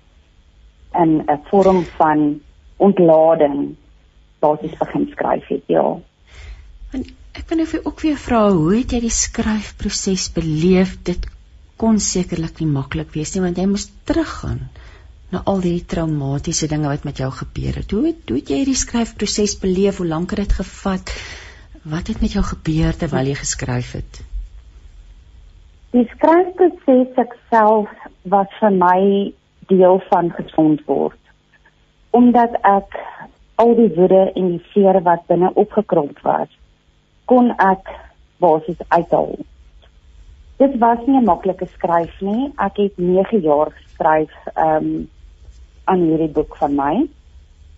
[SPEAKER 6] in 'n vorm van ontlading basies begin skryf het, ja.
[SPEAKER 2] En ek wil nou ook weer vra, hoe het jy die skryfproses beleef? Dit kon sekerlik nie maklik wees nie want jy moes teruggaan na al die traumatiese dinge wat met jou gebeur het. Hoe het, hoe het jy hierdie skryfproses beleef? Hoe lank het dit gevat? Wat het met jou gebeur terwyl jy geskryf het?
[SPEAKER 6] Die skryfproses self was vir my deel van gesond word. Omdat ek al die woede en die seer wat binne opgekromp was, kon ek basies uithaal dit was nie 'n maklike skryf nie. Ek het 9 jaar geskryf um aan hierdie boek van my.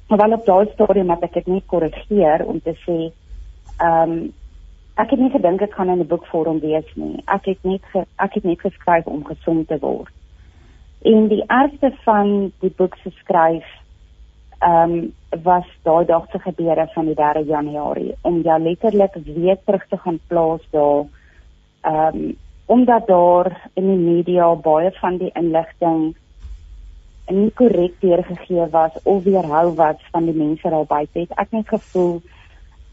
[SPEAKER 6] Maar wel op daai stadium het ek dit net korrigeer om te sê um ek het nie gedink dit gaan in 'n boekvorm wees nie. Ek het net ge, ek het net geskryf om gesond te word. En die eerste van die boek se skryf um was daai dag se gebeure van die 3 Januarie om ja letterlik weer terug te gaan plaas daar. Um omdat daar in die media baie van die inligting nie korrek weergegee was of weerhou was van die mense daar buite het ek net gevoel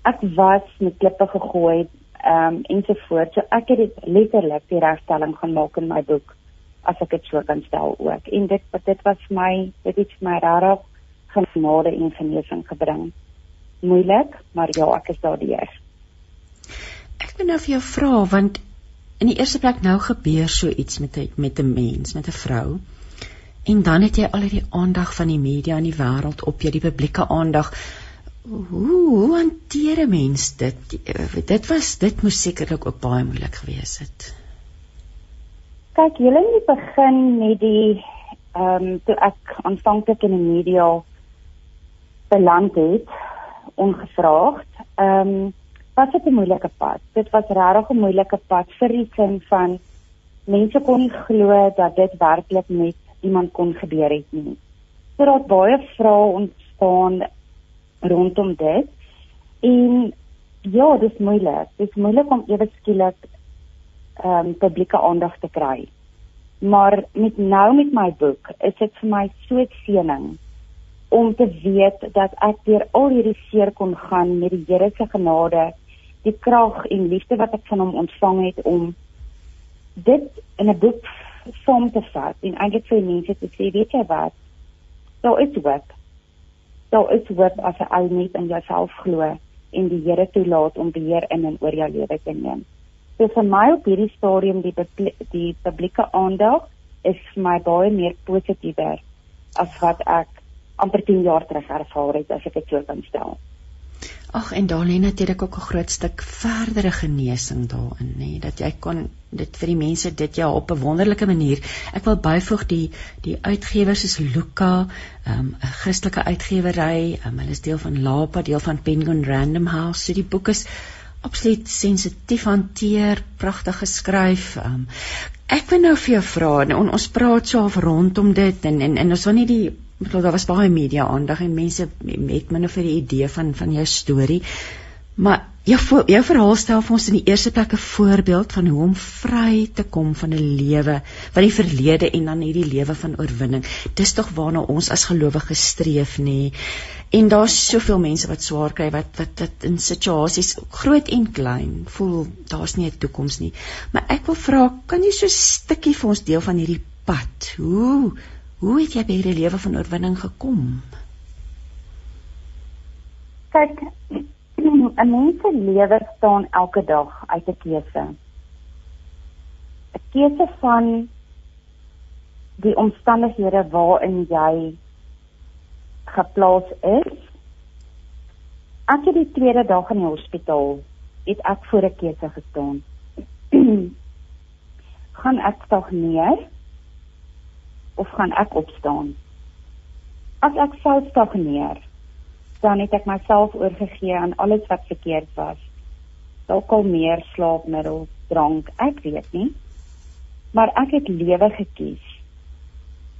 [SPEAKER 6] ek was met klippe gegooi ehm um, ensovoorts. So ek het dit letterlik die regstelling gaan maak in my boek as ek dit so kan stel ook. En dit dit was my dit het my rarig genade en genesing gebring moeilik maar ja ek is daar die eers
[SPEAKER 2] ek wil nou vir jou vra want in die eerste plek nou gebeur so iets met met 'n mens, met 'n vrou. En dan het jy al hierdie aandag van die media in die wêreld op jou, die publieke aandag. Hoe hoe hanteer 'n mens dit? Dit was dit moes sekerlik ook baie moeilik gewees het.
[SPEAKER 6] Kyk, julle in die begin met die ehm um, toe ek aanvanklik in die media beland het ongevraagd. Ehm um, was dit 'n moeilike pad. Dit was regtig 'n moeilike pad vir die sin van mense kon nie glo dat dit werklik met iemand kon gebeur het nie. So daar baie vrae ontstaan rondom dit. En ja, dit is moeilik. Dit is moeilik om ewe skielik ehm um, publieke aandag te kry. Maar met nou met my boek, is dit vir my so 'n seëning om te weet dat ek deur al hierdie seer kon gaan met die Here se genade, die krag en liefde wat ek van hom ontvang het om dit in 'n boek saam te vat en eintlik vir mense te sê, weet jy wat? Daar is hoop. Daar is hoop as jy al net in jouself glo en die Here toelaat om beheer in en oor jou lewe te neem. So vir my op hierdie stadium die die publieke aandag is vir my baie meer positiewer as wat ek amper 10 jaar terug ervaar het as ek dit so kan stel.
[SPEAKER 2] Ag en daar lê natuurlik ook 'n groot stuk verdere genesing daarin, nê, nee, dat jy kon dit vir die mense dit ja op 'n wonderlike manier. Ek wil byvoeg die die uitgewers is Luka, ehm, 'n um, Christelike uitgewery, um, hulle is deel van Lapa, deel van Penguin Random House. So die boek is absoluut sensitief hanteer, pragtig geskryf. Um, ek wil nou vir jou vra, on, ons praat so af rondom dit en en, en ons wil nie die bedoel daar was baie media aandag en mense het min of 'n idee van van jou storie. Maar jou jou verhaal stel vir ons in die eerste plek 'n voorbeeld van hoe om vry te kom van 'n lewe van die verlede en dan hierdie lewe van oorwinning. Dis tog waarna ons as gelowiges streef nê. En daar's soveel mense wat swaar kry wat wat wat in situasies groot en klein voel daar's nie 'n toekoms nie. Maar ek wil vra, kan jy so 'n stukkie vir ons deel van hierdie pad? Hoe Hoe het jy by hierdie lewe van oorwinning gekom?
[SPEAKER 6] Kyk, 'n mens se lewe staan elke dag uit 'n keuse. 'n Keuse van die omstandighede waarin jy geplaas is. Ek het die tweede dag in die hospitaal het ek voor 'n keuse gestaan. gaan ek stagneer of gaan ek opstaan? As ek sou stagneer, dan het ek myself oorgegee aan alles wat verkeerd was. Dalk al meer slaapmiddels, drank, ek weet nie. Maar ek het lewe gekies.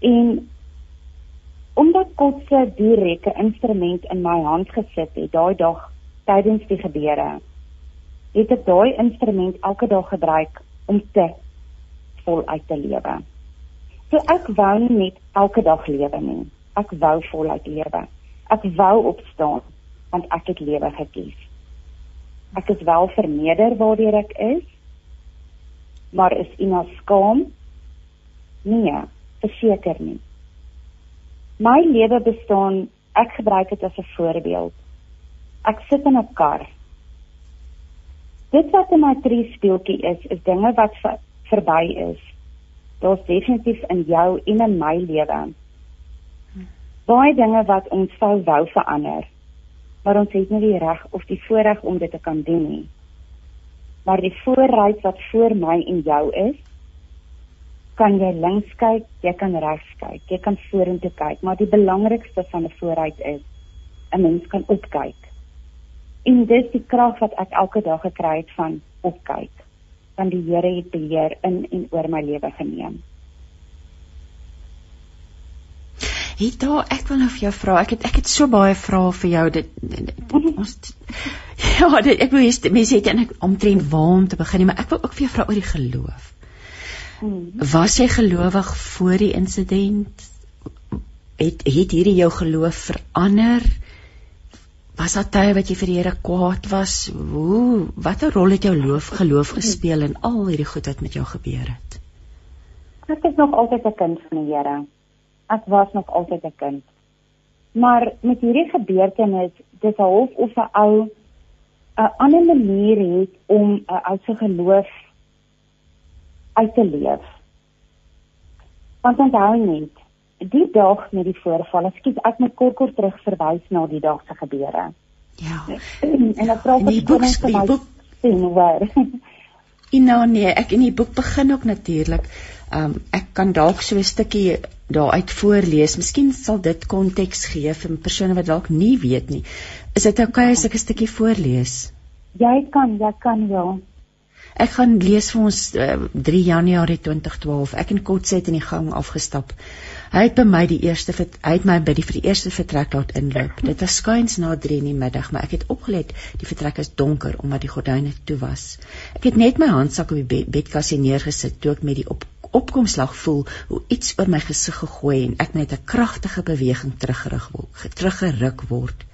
[SPEAKER 6] En omdat God se direkte instrument in my hand gesit het daai dag tydens die gebeure, het ek daai instrument elke dag gebruik om te voluit te lewe. So ek wou nie net elke dag lewe nie. Ek wou voluit lewe. Ek wou opstaan want ek het lewe gekies. Ek is wel verneder waardeur ek is. Maar is Ina skaam? Nee, verseker nie. My lewe bestaan, ek gebruik dit as 'n voorbeeld. Ek sit in 'n kar. Dit wat in my drie speeltjie is, is dinge wat verby is daar's definitief in jou en in my lewe baie dinge wat ons sou wou verander maar ons het nie die reg of die voorreg om dit te kan doen nie. Maar die vooruit wat voor my en jou is kan jy links kyk jy kan regs kyk jy kan vorentoe kyk maar die belangrikste van 'n vooruit is 'n mens kan opkyk. En dis die krag wat ek elke dag gekry het van opkyk van die Here het beheer in en oor my lewe geneem.
[SPEAKER 2] Daar ek wil nou vir jou vra, ek het ek het so baie vrae vir jou dit, dit ons Ja, dit, ek wil hê mense het eintlik omtrent waar om te begin, maar ek wil ook vir jou vra oor die geloof. Hmm. Was jy gelowig voor die insident? Het het hierdie jou geloof verander? Was daar tye wat jy vir die Here kwaad was? Hoe watter rol het jou loof geloof gespeel in al hierdie goed wat met jou gebeur het?
[SPEAKER 6] Ek is nog altyd 'n kind van die Here. Ek was nog altyd 'n kind. Maar met hierdie gebeurtenis, dis half of 'n ou 'n ander manier het om 'n ou se geloof uit te leef. Want onthou net, die dag met die voorval, skiet ek net kort kort terug verwys na die dag se gebeure.
[SPEAKER 2] Ja.
[SPEAKER 6] En ek vra vir
[SPEAKER 2] die vir my boek
[SPEAKER 6] sien waar.
[SPEAKER 2] En nou nee, ek in die boek begin ook natuurlik. Um ek kan dalk so 'n stukkie daaruit voorlees. Miskien sal dit konteks gee vir persone wat dalk nie weet nie. Is dit oukei okay as ek 'n stukkie voorlees?
[SPEAKER 6] Jy kan, jy kan ja.
[SPEAKER 2] Ek gaan lees vir ons uh, 3 Januarie 2012. Ek en Kotse het in die gang afgestap. Hy het by my die eerste hy het my by die vir die eerste vertrek laat inloop. Dit was skuins na 3 in die middag, maar ek het opgelet die vertrek is donker omdat die gordyne toe was. Ek het net my handsak op die bed, bedkassie neergesit toe ek met die op opkomslag voel hoe iets oor my gesig gegooi en ek met 'n kragtige beweging teruggerig word, teruggeruk word.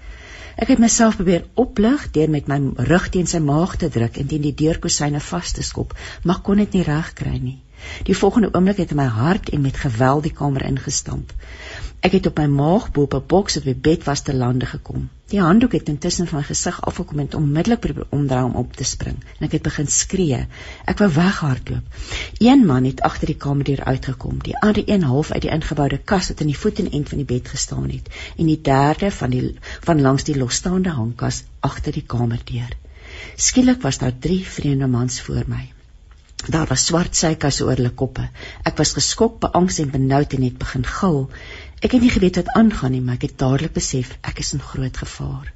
[SPEAKER 2] Ek het myself probeer oplig deur met my rug teen sy maag te druk en teen die deurkosyne vas te skop, maar kon dit nie regkry nie. Die volgende oomblik het my hard en met geweld die kamer ingestamp. Ek het op my maag bo op 'n boks op die bed was te lande gekom. Die handdoek het intussen van my gesig afgekom en onmiddellik probeer omdraai om op te spring en ek het begin skree. Ek wou weghardloop. Een man het agter die kamerdeur uitgekom, die ander een half uit die ingeboude kas wat in die voetenend van die bed gestaan het en die derde van die van langs die losstaande hangkas agter die kamerdeur. Skielik was daar drie vreemde mans voor my. Daar was swart seikas oor hulle koppe. Ek was geskok, beangs en benoud en het begin gil. Ek het nie geweet wat aangaan nie, maar ek het dadelik besef ek is in groot gevaar.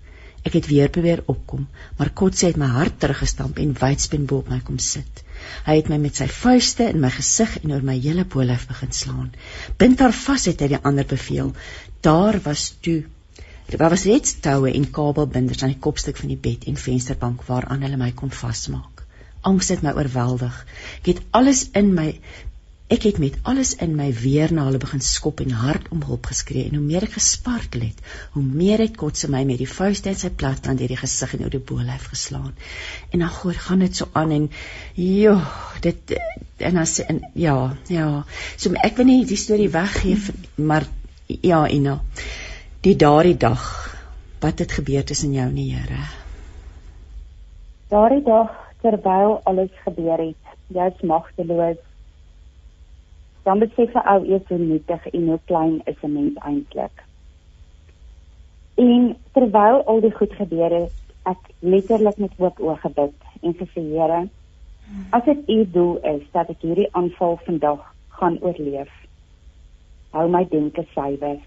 [SPEAKER 2] Ek het weer probeer opkom, maar Kotse het my hart teruggestamp en wydspen bo op my kom sit. Hy het my met sy vuiste in my gesig en oor my hele bolyf begin slaan. Bind haar vas het hy die ander beveel. Daar was toe Daar was reeds toue en kabelbinders aan die kopstuk van die bed en vensterbank waaraan hulle my kon vasmaak angs het my oorweldig. Ek het alles in my ek het met alles in my weer na hulle begin skop en hard om hulp geskree en hoe meer ek gespartel het, hoe meer het kotse my met die vuiste in sy plat aan deur die gesig en oor die bolyf geslaan. En dan gooi gaan dit so aan en jo, dit en as en ja, ja. So ek wil nie die storie weggee maar ja, Ina. Die daardie dag wat het gebeur tussen jou en die Here?
[SPEAKER 6] Daardie dag terwyl alles gebeur het, jy's magteloos. Dan besef jy ou eers hoe nietig en hoe klein is 'n mens eintlik. En terwyl al die goed gebeur het, ek letterlik met oop oë gebid en gesê Here, as dit u doel is dat ek hierdie aanval vandag gaan oorleef, hou my denke suiwer.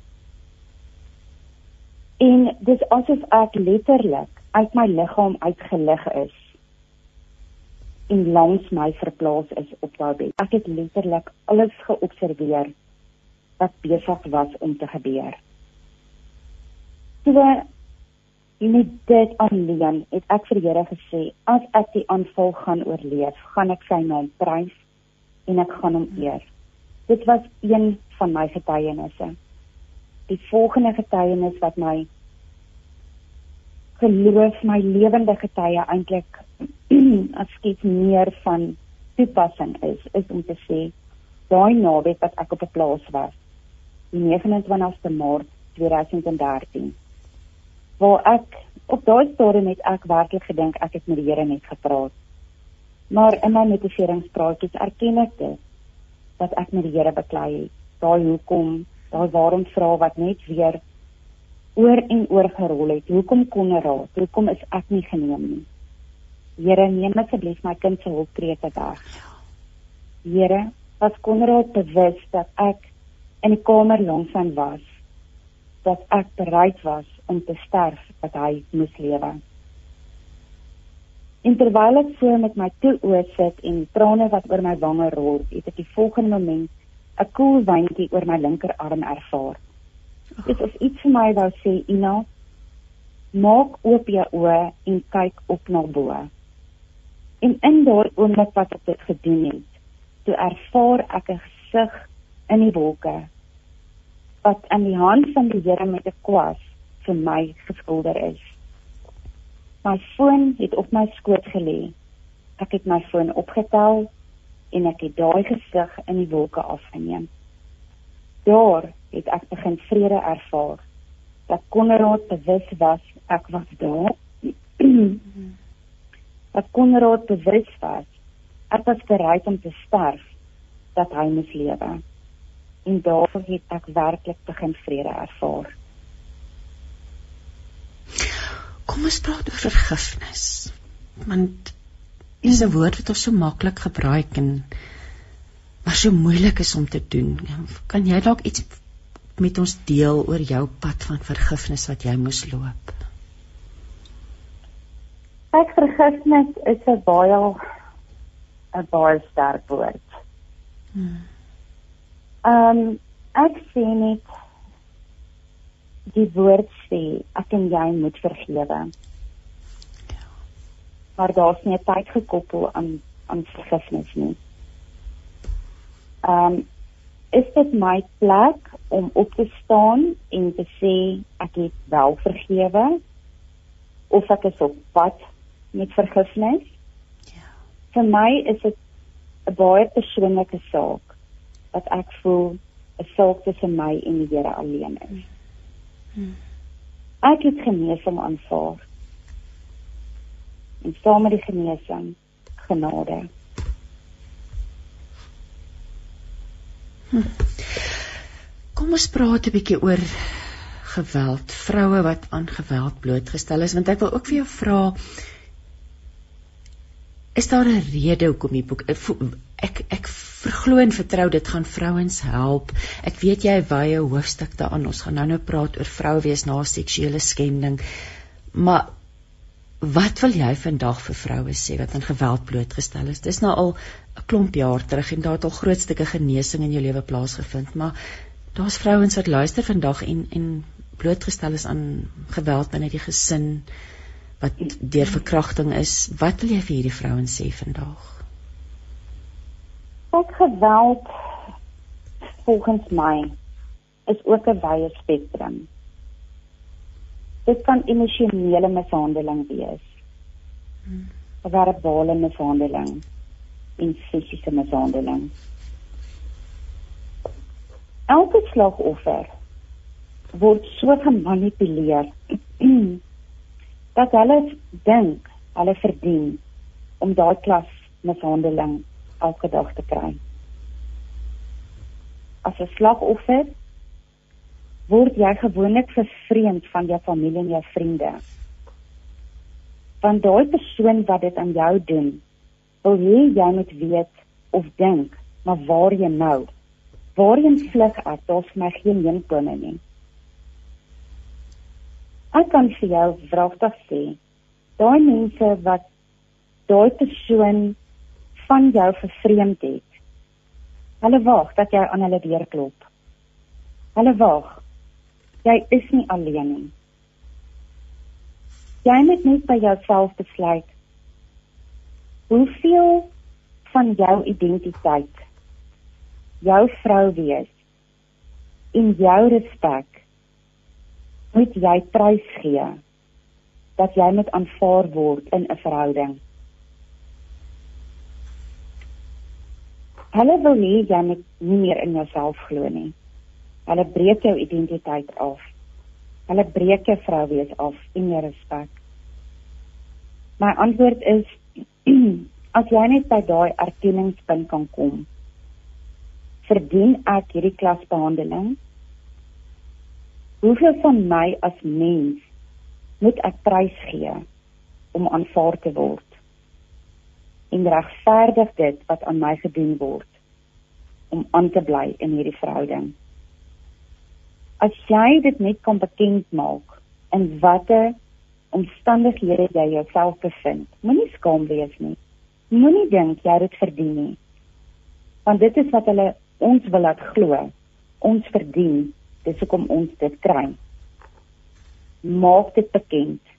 [SPEAKER 6] En dis asof ek letterlik uit my liggaam uitgelig is en langs my verplaas is op daai bed. Ek het letterlik alles geobserveer wat besig was om te gebeur. So met dit alleen het ek vir Here gesê, as ek die aanval gaan oorleef, gaan ek sy naam prys en ek gaan hom eer. Dit was een van my getuienisse. Die volgende getuienis wat my geloof my lewende getuie eintlik as skets meer van toepassing is is om te sê daai naweek wat ek op 'n plaas was die 29ste Maart 2013 waar ek op daai stadium het ek werklik gedink ek het met die Here net gepraat. Maar in my motiveringspraatjies erken ek dit dat ek met die Here beklei het. Daai hoekom daai waarom vra wat net weer oor en oor gerol het hoekom kon raad hoekom is ek nie geneem nie Here, neem asseblief my kind se hulpkrete weg. Here, was Konrad bewus dat ek in die kamer langs hom was, dat ek bereid was om te sterf dat hy moes lewe. En terwyl ek so met my toe oë sit en trane wat oor my wange rol, het ek die volgende oomblik 'n koel wyntjie oor my linkerarm ervaar. Is iets vir my wou sê, Ina, maak oop jou oë en kyk op na bo. En in daardie oomblik wat ek dit gedoen het, toe ervaar ek 'n gesig in die wolke wat aan die hand van die Here met 'n kwas vir my geskilder is. My foon het op my skoot gelê. Ek het my foon opgetel en ek het daai gesig in die wolke afgeneem. Daar het ek begin vrede ervaar. Dat Konrad bewus was ek was daar. dat Konrad bewus was ek was bereid om te sterf dat hy moes lewe en daarvoor het ek werklik begin vrede ervaar
[SPEAKER 2] kom ons praat oor vergifnis want dis 'n woord wat ons so maklik gebruik en maar so moeilik is om te doen. Kan jy dalk iets met ons deel oor jou pad van vergifnis wat jy moes loop?
[SPEAKER 6] Ek vergifnis is 'n baie 'n baie sterk woord. Hmm. Ehm um, ek sien net die woord sê ek en jy moet vergewe. Ja. Maar daar's nie tyd gekoppel aan aan vergifnis nie. Ehm um, is dit my plek om op te staan en te sê ek het wel vergewe of ek is op pad met vergifnis? Ja. Vir my is dit 'n baie persoonlike saak wat ek voel 'n saak tussen my en die Here alleen is. Hmm. Ek het genesing aanvaar. En saam met die genesing genade.
[SPEAKER 2] Kom ons praat 'n bietjie oor geweld, vroue wat aan geweld blootgestel is, want ek wil ook vir jou vra is daar 'n rede hoekom die boek ek ek verglo en vertrou dit gaan vrouens help. Ek weet jy wye hoofstuk daaraan. Ons gaan nou-nou praat oor vrou wees na seksuele skending. Maar wat wil jy vandag vir vroue sê wat aan geweld blootgestel is? Dis nou al 'n klomp jaar terug en daar het al groot stukke genesing in jou lewe plaasgevind, maar daar's vrouens wat luister vandag en en blootgestel is aan geweld binne die gesin wat deur verkrachting is. Wat wil jy vir hierdie vrouens sê vandag?
[SPEAKER 6] Wat geweld volgens my is ook 'n wye spektrum. Dit kan emosionele mishandeling wees. Hmm. verbale mishandeling en fisiese mishandeling. Elke slagoffer word so gemanipuleer dat hulle dink hulle verdien om daai klas mishandeling elke dag te kry. As 'n slagoffer word jy gewoonlik vervreemd van jou familie en jou vriende. Want daai persoon wat dit aan jou doen, wil hê jy moet weet of dink, maar waar jy nou? Waarheen vlug ek? Daar's my geen heenkome nie. Ek kan vir jou wragtig sê, daai mense wat daai persoon van jou vervreemd het. Hulle wag dat jy aan hulle deur klop. Hulle wag. Jy is nie alleen nie. Jy moet net by jouself besluit hoeveel van jou identiteit jou vrou wees en jou respek moet jy prys gee dat jy met aanvaar word in 'n verhouding. Hulle wil nie jy moet nie meer in jouself glo nie. Hulle breek jou identiteit af. Hulle breek jou vrou wees af en jou respek. My antwoord is as jy net by daai erkenningspunt kan kom, verdien ek hierdie klasbehandeling? Hoeveel van my as mens moet ek prys gee om aanvaar te word? En regverdig dit wat aan my gedoen word om aan te bly in hierdie verhouding. As jy dit net kan bekend maak in watter omstandighede jy jouself bevind, moenie skaam wees nie. Moenie dink jy dit verdien nie. Want dit is wat hulle ons wil laat glo. Ons verdien. Dis hoekom ons dit kry. Maak dit bekend.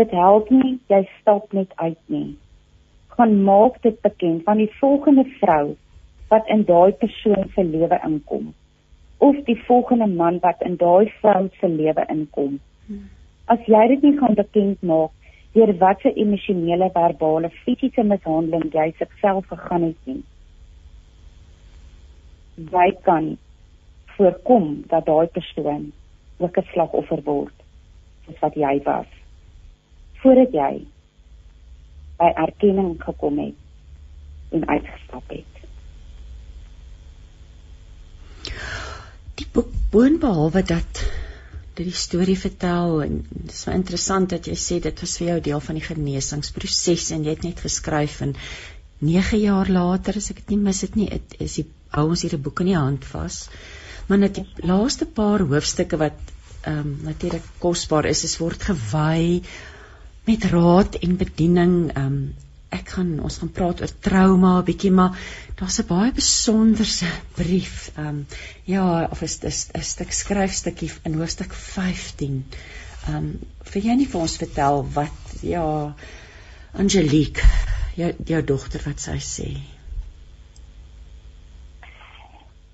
[SPEAKER 6] Dit help nie jy stap net uit nie. Gaan maak dit bekend van die volgende vrou wat in daai persoon se lewe inkom of die volgende man wat in daai vrou se lewe inkom. As jy dit nie gaan bekend maak deur watter emosionele, verbale, fisiese mishandeling jy self gegaan het nie. Jy kan voorkom dat daai persoon ook 'n slagoffer word soos wat jy was voordat jy by erkenning gekom het en uitgestap het.
[SPEAKER 2] Die boek boonbehalwe dat dit die storie vertel en dit is so interessant dat jy sê dit was vir jou deel van die genesingsproses en jy het net geskryf en 9 jaar later, as ek dit nie mis dit nie, het, is die hou ons hier 'n boek in die hand vas. Maar net die laaste paar hoofstukke wat ehm um, natuurlik kosbaar is, is word gewy met raad en bediening. Ehm um, ek gaan ons gaan praat oor trauma 'n bietjie, maar daar's 'n baie besonderse brief. Ehm um, ja, of is dit 'n stuk skryfstukkie in hoofstuk 15. Ehm um, vir jy nie vir ons vertel wat ja Angelique, jou jou dogter wat sy sê.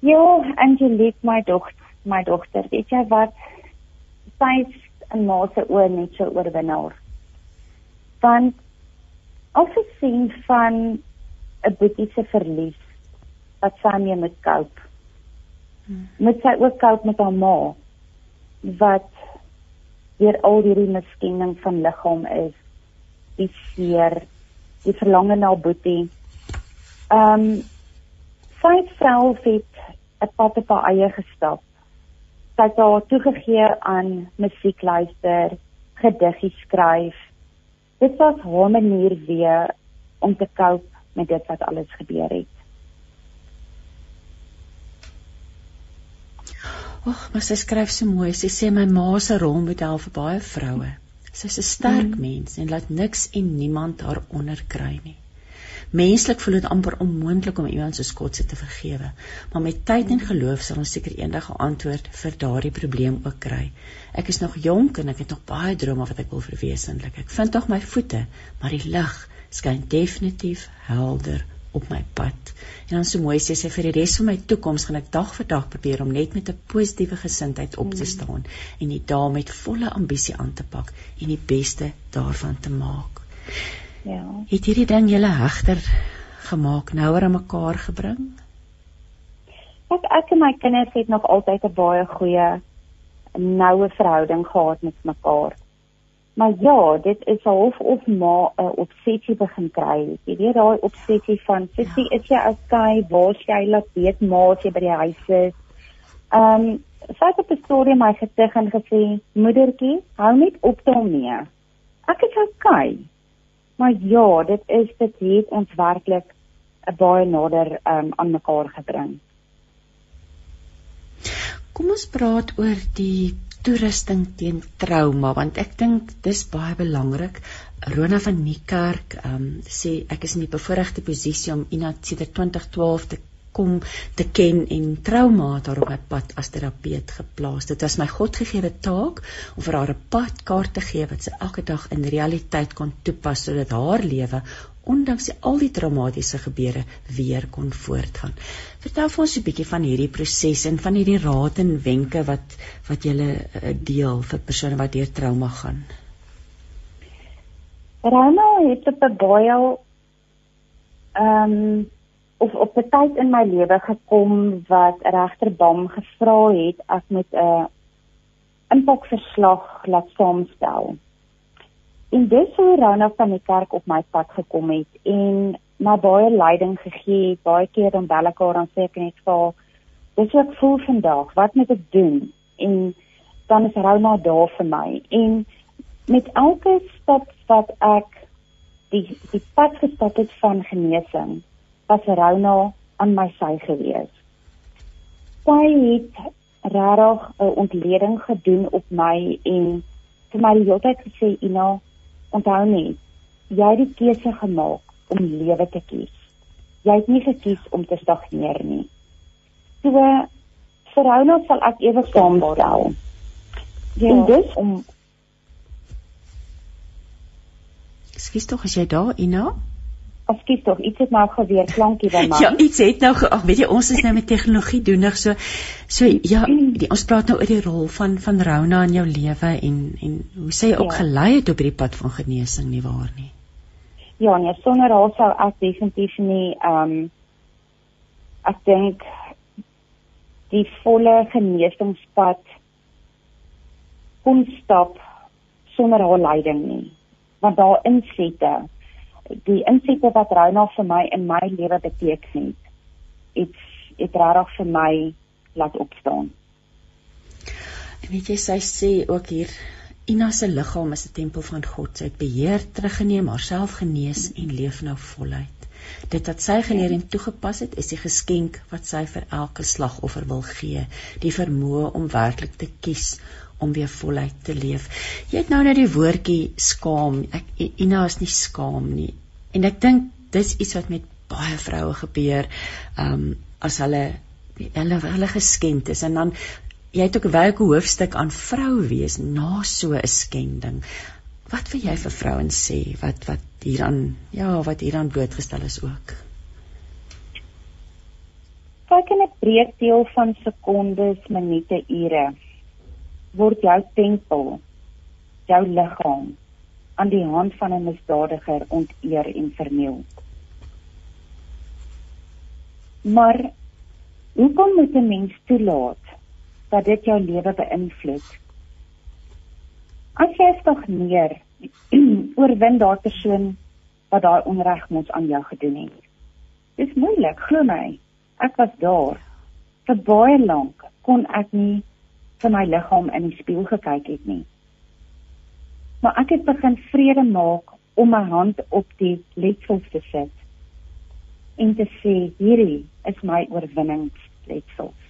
[SPEAKER 6] Ja, Angelique, my dogter, my dogter, weet jy wat? Sy is 'n ma se oor net so oorwinnaar. Want as jy sien van 'n bietjie se verlies wat sy mee moet koop. Hmm. Moet sy ook koop met haar ma wat deur al hierdie miskenning van liggaam is, die seer, die verlange na boetie. Ehm um, sy vrou het 'n pad op haar eie gestap. Sy het haar toegegee aan musiek luister, gediggie skryf. Dit was haar manier weer om te cope met dit wat alles gebeur het.
[SPEAKER 2] Ag, maar sy skryf so mooi. Sy sê my ma se rolmodel vir baie vroue. Sy's 'n sterk mm. mens en laat niks en niemand haar onderkry nie. Menslik voel dit amper onmoontlik om iemand so skotse te vergewe, maar met tyd en geloof sal ons seker eendag 'n antwoord vir daardie probleem ook kry. Ek is nog jonk en ek het nog baie drome wat ek wil verwesenlik. Ek vind tog my voete, maar die lig skyn definitief helder op my pad. En dan so mooi sê sy vir die res van my toekoms gaan ek dag vir dag probeer om net met 'n positiewe gesindheid op te mm. staan en die dae met volle ambisie aan te pak en die beste daarvan te maak. Ja. Het hierdie ding julle hegter gemaak, nouer aan mekaar gebring?
[SPEAKER 6] Ek ek en my kinders het nog altyd 'n baie goeie noue verhouding gehad met mekaar. Maar ja, dit is half of maar 'n uh, obsessie begin kry. Jy weet daai obsessie van sissie, ja. is jy okay? Waar jy laat weet maar as jy by die huis is. Ehm, um, sy het 'n storie my getuig en gesê, "Moedertjie, hou net op daarmee. Ek is okay." Maar ja, dit is dit het ons werklik 'n baie nader um, aan mekaar gebring.
[SPEAKER 2] Kom ons praat oor die toerusting teen trauma want ek dink dis baie belangrik. Rona van Niekerk um, sê ek is in die bevoordeelde posisie om Ina sedert 2012 te kom te ken en trauma daar op my pad as terapeut geplaas. Dit was my Godgegewe taak om vir haar 'n padkaart te gee wat sy elke dag in realiteit kon toepas sodat haar lewe ondanks al die traumatiese gebeure weer kon voortgaan. Vertel vir ons 'n bietjie van hierdie proses en van hierdie raad en wenke wat wat jy uh, deel vir persone wat deur trauma gaan.
[SPEAKER 6] Trauma het op 'n baie ehm of op 'n tyd in my lewe gekom wat regter Bam gevra het as met 'n impakverslag laat saamstel. En dis hoe Rona van die kerk op my pad gekom het en my baie leiding gegee het. Baie keer dan bel ek haar en sê ek net vir dis wat ek voel vandag, wat moet ek doen? En dan is Rona daar vir my. En met elke stap wat ek die die pad gestap het van genesing, was Rona aan my sy gewees. Sy het regtig 'n ontleding gedoen op my en vir my die hele tyd gesê, "Ina, Onthou net, jy het die keuse gemaak om lewe te kies. Jy het nie gekies om te stagneer nie. So verhou nou sal ek ewe saamstel. Ja. En dis om
[SPEAKER 2] Skus tog as jy daar, Ina?
[SPEAKER 6] Ekskuus tog, iets het nou gebeur, klankie by my.
[SPEAKER 2] Ja, iets het nou, ag weet jy, ons is nou met tegnologie doenig, so so ja, die, ons praat nou oor die rol van van Rona in jou lewe en en hoe sy ook ja. gelei het op hierdie pad van genesing nie waar nie.
[SPEAKER 6] Ja, nee, sonder haar sou ek definitief nie ehm um, ek dink die volle genesingspad kon stap sonder haar leiding nie. Want daar insette die insette wat Rona vir my in my lewe beteken het, iets het regtig vir my laat opstaan.
[SPEAKER 2] En weet jy sy sê ook hier Ina se liggaam is 'n tempel van God. Sy het beheer teruggeneem, haarself genees en leef nou voluit. Dit wat sy geleer en toegepas het, is die geskenk wat sy vir elke slagoffer wil gee, die vermoë om werklik te kies om weer voluit te leef. Jy het nou net die woordjie skaam. Ek Ina is nie skaam nie. En ek dink dis iets wat met baie vroue gebeur, ehm um, as hulle hulle hulle geskend is en dan jy het ook 'n welke hoofstuk aan vrou wees na so 'n skending. Wat wil jy vir vrouens sê wat wat hieraan ja, wat hieraan blootgestel is ook?
[SPEAKER 6] Kyk in 'n breë deel van sekondes, minute, ure word jou tempel, jou liggaam aan die hand van 'n misdadiger onteer en verniel. Maar hoekom moet 'n mens toelaat dat dit jou lewe beïnvloed? As jy stagneer, oorwin daardie persoon wat daai onreg mos aan jou gedoen het. Dis moeilik, glo my. Ek was daar. Vir baie lank kon ek nie vir my liggaam in die spieël gekyk het nie. Maar ek het begin vrede maak om my hand op die letsels te sit en te sê hierdie is my oorwinningsletsels.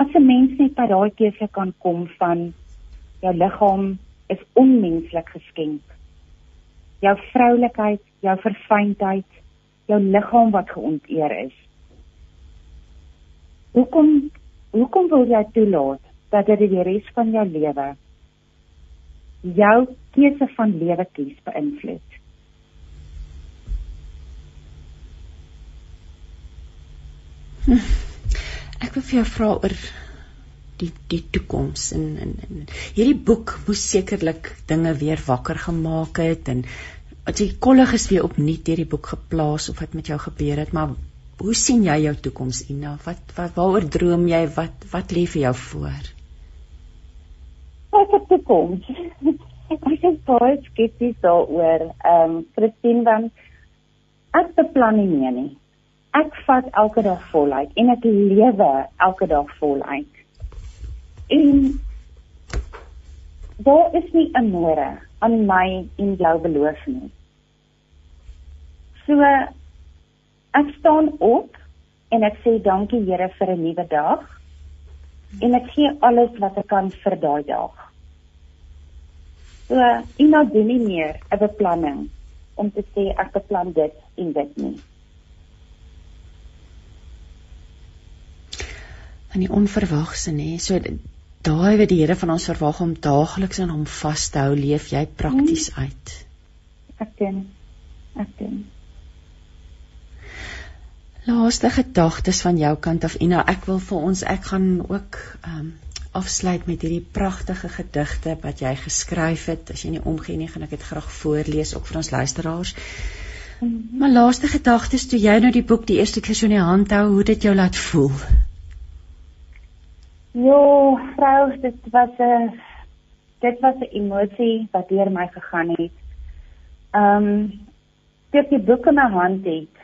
[SPEAKER 6] As 'n mens net by daai keuse kan kom van jou liggaam is onmenslik geskenk. Jou vroulikheid, jou verfynheid, jou liggaam wat geonteer is. Hoekom hoekom wil jy toelaat dat dit die res van jou lewe jou keuse van lewe kies beïnvloed?
[SPEAKER 2] Ek wil vir jou vra oor die die toekoms en, en en hierdie boek moes sekerlik dinge weer wakker gemaak het en as jy kolleges weer opnuut hierdie boek geplaas of wat met jou gebeur het maar hoe sien jy jou toekoms Ina? Wat wat waaroor droom jy? Wat wat lê vir jou voor?
[SPEAKER 6] Wat is toekoms. Ek is baie skepties daaroor ehm um, Christine want ek beplan nie meer nie. Ek vat elke dag voluit en ek lewe elke dag voluit. En daar is nie 'n môre aan my en jou beloof nie. So ek staan op en ek sê dankie Here vir 'n nuwe dag en ek gee alles wat ek kan vir daai dag. So iemand doen nie meer 'n beplanning om te sê ek beplan dit en dit nie.
[SPEAKER 2] van die onverwagse nê. So daai wat die Here van ons verwag om daagliks aan hom vas te hou, leef jy prakties hmm. uit.
[SPEAKER 6] Ek doen. Ek doen.
[SPEAKER 2] Laaste gedagtes van jou kant af Ina, ek wil vir ons ek gaan ook ehm um, afsluit met hierdie pragtige gedigte wat jy geskryf het. As jy nie omgee nie, gaan ek dit graag voorlees ook vir ons luisteraars. Hmm. Maar laaste gedagtes toe jy nou die boek die eerste keer so in die hand hou, hoe dit jou laat voel?
[SPEAKER 6] Jo, vrou, dit was 'n dit was 'n emosie wat deur my gegaan het. Ehm, um, toe ek die boek in my hand het,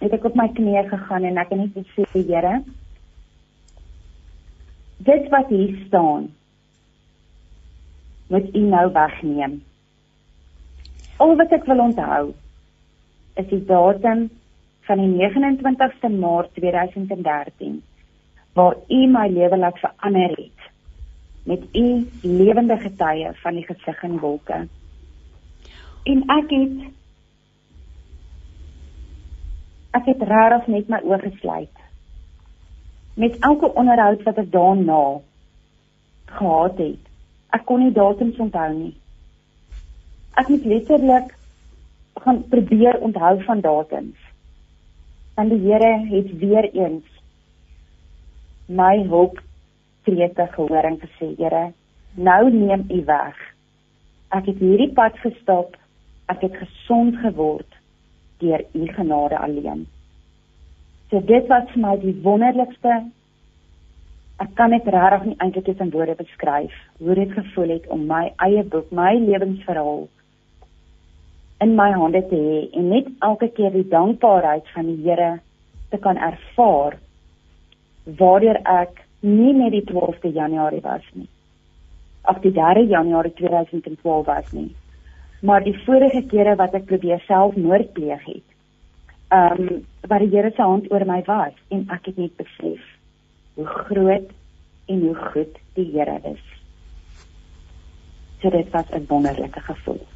[SPEAKER 6] het ek op my knieë gegaan en ek het net gesê, Here, dit wat hier staan, moet U nou wegneem. Al wat ek wil onthou, is die datum van die 29ste Maart 2013 waar u my lewe laat verander het met u lewende getuie van die gesig in wolke. En ek het ek het rarig net my oë gesluit. Met elke onderhoud wat ek daarna gehad het, ek kon nie datums onthou nie. Ek het letterlik gaan probeer onthou van datums. Want die Here het weer eens my hulp krete gehoor en gesê, Here, nou neem U weg. Ek het hierdie pad gestap. Ek het gesond geword deur U genade alleen. So dit was vir my die wonderlikste Ek kan dit regtig nie eintlik in woorde beskryf hoe dit gevoel het om my eie boek, my lewensverhaal in my hande te hê en net elke keer die dankbaarheid van die Here te kan ervaar waardeur ek nie net die 12de Januarie was nie. Of die 3de Januarie 2012 was nie. Maar die vorige kere wat ek probeer self moord pleeg het ehm um, wat die Here se hand oor my was en ek het net besef hoe groot en hoe goed die Here is. So dit was 'n wonderlike gevoel.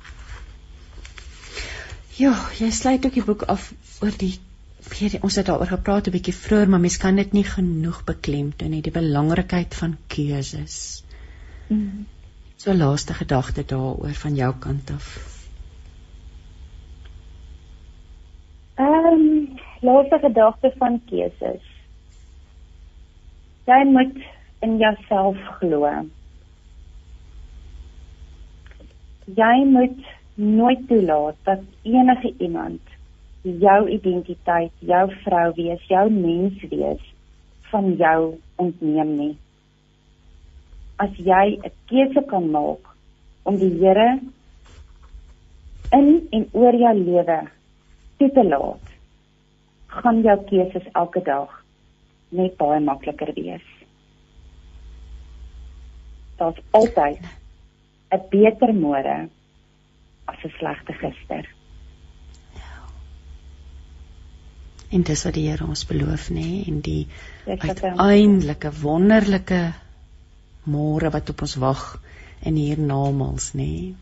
[SPEAKER 2] Ja, jy sluit ook die boek af oor die Hier, ons het daaroor gepraat 'n bietjie vroeër, maar mens kan dit nie genoeg beklemtoon nie, die belangrikheid van keuses. Mm. So laaste gedagte daaroor van jou kant af.
[SPEAKER 6] Ehm, um, laaste gedagte van keuses. Jy moet in jouself glo. Jy moet nooit toelaat dat enige iemand jou identiteit, jou vrou wees, jou mens wees van jou ontneem nie as jy 'n keuse kan maak om die Here in en oor jou lewe toe te laat, gaan jou keuses elke dag net baie makliker wees. Daar's altyd 'n beter môre as 'n slegte gister.
[SPEAKER 2] En dis wat die Here ons beloof nê en die uiteindelike wonderlike môre wat op ons wag in hiernamaals, nê.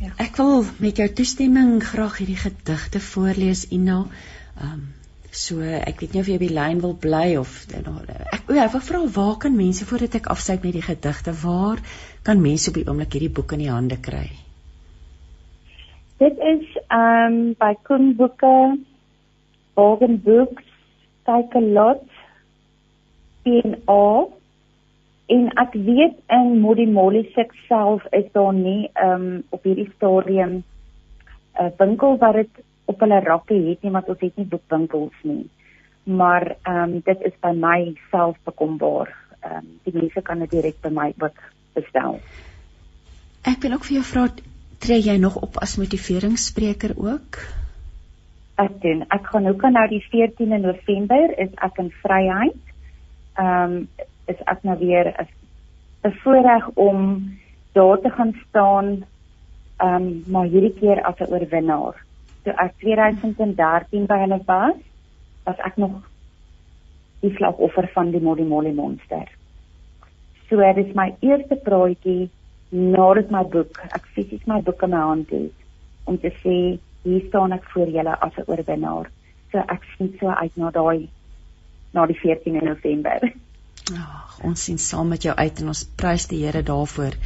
[SPEAKER 2] Ja. Ek wil met jou toestemming graag hierdie gedigte voorlees, Ina. Ehm um, so ek weet nie of jy by lyn wil bly of ek o, ek wil vra waar kan mense voordat ek afsluit met die gedigte, waar kan mense op die oomblik hierdie boek in die hande kry?
[SPEAKER 6] Dit is ehm um, by Koen Boeke, Morgan Books, kyk 'n lot in all En ek weet in Modi Molly self is daar nie ehm um, op hierdie stadium 'n uh, winkel wat dit op hulle rakke het nie, want ons het nie boekwinkels nie. Maar ehm um, dit is by my self bekombaar. Ehm um, die mense kan dit direk by my wat bestel.
[SPEAKER 2] Ek wil ook vir jou vra tree jy nog op as motiveringsspreker ook?
[SPEAKER 6] Ek doen. Ek gaan ook nou die 14de November is ek in Vryheid. Ehm um, is ek nou weer 'n bevoorreg om daar te gaan staan ehm um, maar hierdie keer as 'n oorwinnaar. So ek 2013 by hulle was, was ek nog die slagoffer van die Molly monster. So dit is my eerste praatjie nadat my boek, ek fisies my boek in my hand het om te sê hier staan ek voor julle as 'n oorwinnaar. So ek sien so uit na daai na die 14 November.
[SPEAKER 2] Ag, ons sien saam met jou uit en ons prys die Here daarvoor.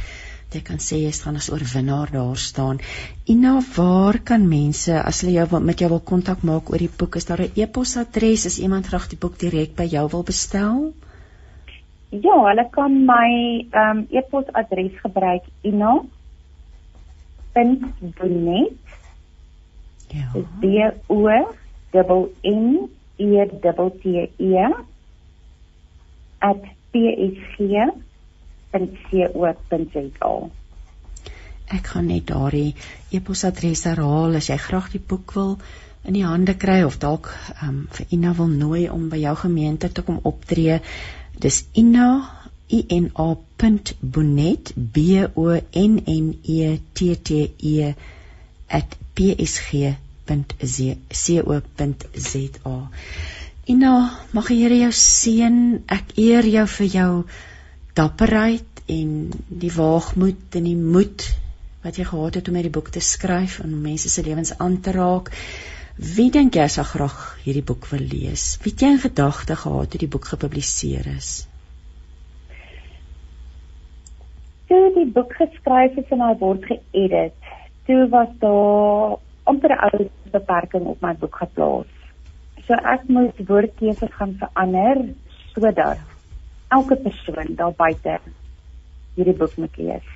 [SPEAKER 2] Jy kan sê jy gaan as oorwinnaar daar staan. Ina, waar kan mense as hulle jou met jou wil kontak maak oor die boek? Is daar 'n e-posadres as iemand graag die boek direk by jou wil bestel?
[SPEAKER 6] Ja, hulle kan my ehm um, e-posadres gebruik ina .bonet Ja. B O N E T T E psg.co.za.
[SPEAKER 2] Ek gaan net daardie e-posadres herhaal as jy graag die boek wil in die hande kry of dalk um, vir Ina wil nooi om by jou gemeente te kom optree. Dis Ina i n a .bonet b o n n e t t e @psg.co.za. Ina, mag die Here jou seën. Ek eer jou vir jou dapperheid en die waagmoed en die moed wat jy gehad het om hierdie boek te skryf en mense se lewens aan te raak. Wie dink jy sal graag hierdie boek wil lees? Wie het jy in gedagte gehad toe die boek gepubliseer is?
[SPEAKER 6] Toe die boek geskryf is en hy word geëdit, toe was daar amper 'n ou beperking op my boek geplaas. So ek moet woordkeuses gaan verander sodat elke persoon daar buite hierdie boek moet lees.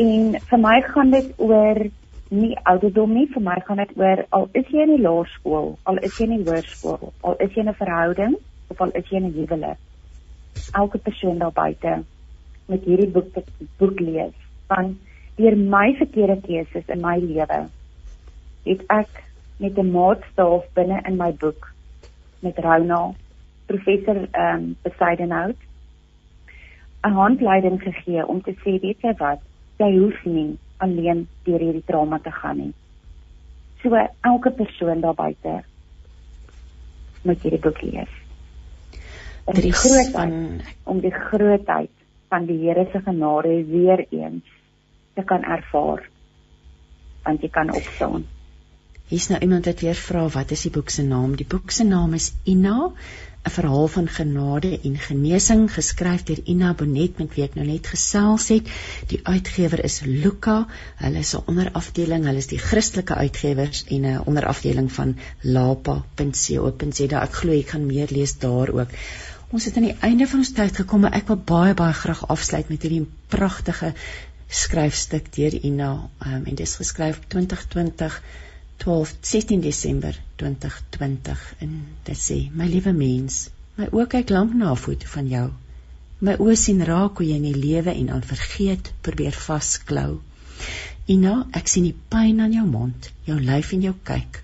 [SPEAKER 6] En vir my gaan dit oor nie ouderdom nie, vir my gaan dit oor al is jy in die laerskool, al is jy in die hoërskool, al is jy in 'n verhouding of al is jy in 'n huwelik. Elke persoon daar buite moet hierdie boek boek lees. Want deur my verkeerde keuses in my lewe het ek met 'n maatstaaf binne in my boek met Rona professor ehm um, Besidenhout 'n handleiding gegee om te sê weet jy wat jy hoef nie alleen deur hierdie trauma te gaan nie. So elke persoon daar buite moet hierdie boek lees. Om die grootheid om die grootheid van die Here se genade weer eens te kan ervaar. Want jy kan opstaan.
[SPEAKER 2] Hier's nou iemand wat weer vra wat is die boek se naam? Die boek se naam is Ina, 'n verhaal van genade en genesing geskryf deur Ina Bonet met wie ek nou net gesels het. Die uitgewer is Luka. Hulle is 'n onderafdeling, hulle is die Christelike uitgewers en 'n onderafdeling van lapa.co.za. Ek glo ek gaan meer lees daar ook. Ons het aan die einde van ons tyd gekom, maar ek wil baie baie graag afsluit met hierdie pragtige skryfstuk deur Ina um, en dit is geskryf 2020 12 16 Desember 2020 en dit sê my liewe mens my oë kyk lank na 'n foto van jou. My oë sien raak hoe jy in die lewe en aan vergeet probeer vasklou. Ina ek sien die pyn aan jou mond jou lyf en jou kyk.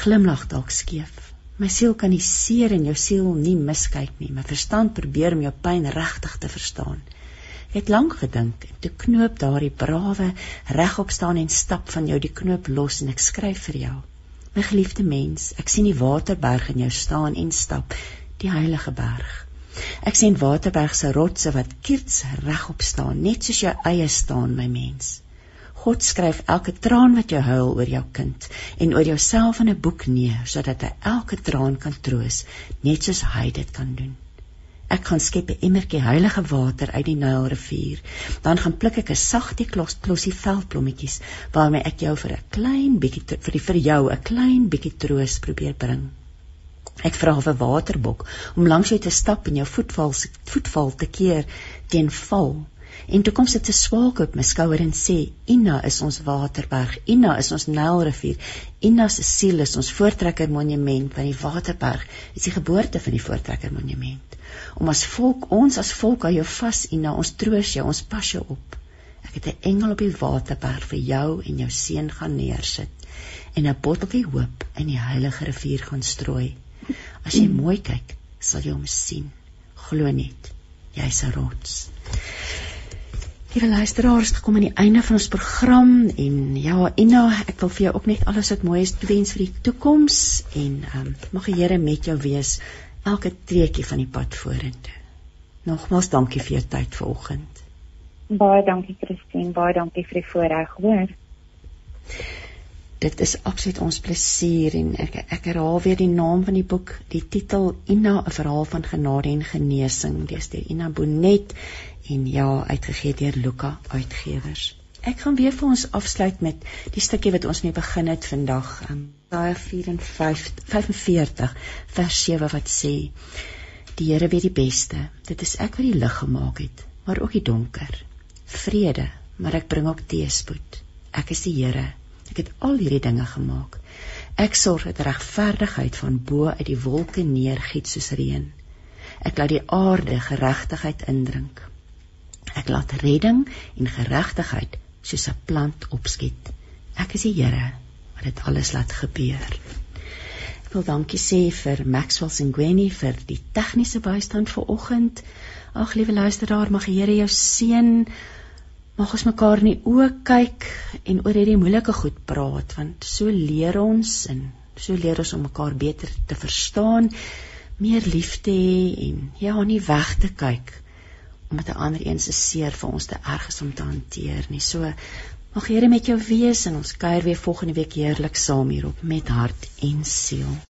[SPEAKER 2] Glimlag dalk skeef. My siel kan nie seer en jou siel nie miskyk nie my verstand probeer om jou pyn regtig te verstaan het lank gedink en toe knoop daardie brawe regop staan en stap van jou die knoop los en ek skryf vir jou. My geliefde mens, ek sien die Waterberg in jou staan en stap, die heilige berg. Ek sien Waterberg se rotse wat kiets regop staan, net soos jou eie staan, my mens. God skryf elke traan wat jy huil oor jou kind en oor jouself in 'n boek neer sodat hy elke traan kan troos, net soos hy dit kan doen. Ek gaan skep 'n emmertjie heilige water uit die Nylrivier. Dan gaan pluk ek 'n sagte klos klosie veldblommetjies waarmee ek jou vir 'n klein bietjie vir die vir jou 'n klein bietjie troos probeer bring. Ek vra vir waterbok om langs jou te stap en jou voetval voetval te keer teen val. En toe kom sy te swaalk op my skouer en sê: "Ina is ons waterberg. Ina is ons Nylrivier. Ina se siel is ons voortrekker monument van die waterberg. Is die geboorte van die voortrekker monument." Om as volk ons as volk aan jou vas en na ons troos jou ons pas jou op. Ek het 'n engel op die waterberg vir jou en jou seun gaan neersit en 'n botteltjie hoop in die heilige rivier gaan strooi. As jy mooi kyk sal jy hom sien. Glo net jy's 'n rots. Liewe luisteraars, gekom aan die einde van ons program en ja, Ina, ek wil vir jou ook net alles wat mooi is wens vir die toekoms en um, mag die Here met jou wees elke treetjie van die pad vorentoe. Nogmaals dankie vir jou tyd vanoggend.
[SPEAKER 6] Baie dankie Christine, baie dankie vir die voorreg, hoor.
[SPEAKER 2] Dit is absoluut ons plesier en ek ek herhaal weer die naam van die boek, die titel Ina, 'n verhaal van genade en genesing, dis deur Ina Bonet en ja, uitgegee deur Luka Uitgewers. Ek gaan weer vir ons afsluit met die stukkie wat ons mee begin het vandag, Jesaja 45 45 vers 7 wat sê: Die Here weet die beste. Dit is ek wat die lig gemaak het, maar ook die donker. Vrede, maar ek bring ook teëspoed. Ek is die Here. Ek het al hierdie dinge gemaak. Ek sorg dat regverdigheid van bo uit die wolke neergiet soos reën. Ek laat die aarde geregtigheid indrink. Ek laat redding en geregtigheid soos 'n plant opskiet. Ek is die Here wat dit alles laat gebeur. Ek wil dankie sê vir Maxwell Singweni vir die tegniese bystand vir oggend. Ag liewe luisteraar, mag die Here jou seën. Mag ons mekaar in die oë kyk en oor hierdie moeilike goed praat want so leer ons en so leer ons om mekaar beter te verstaan, meer lief te hê en ja, nie weg te kyk omdat 'n ander een se seer vir ons te erg is om te hanteer nie. So mag Here met jou wees en ons kuier weer volgende week heerlik saam hierop met hart en siel.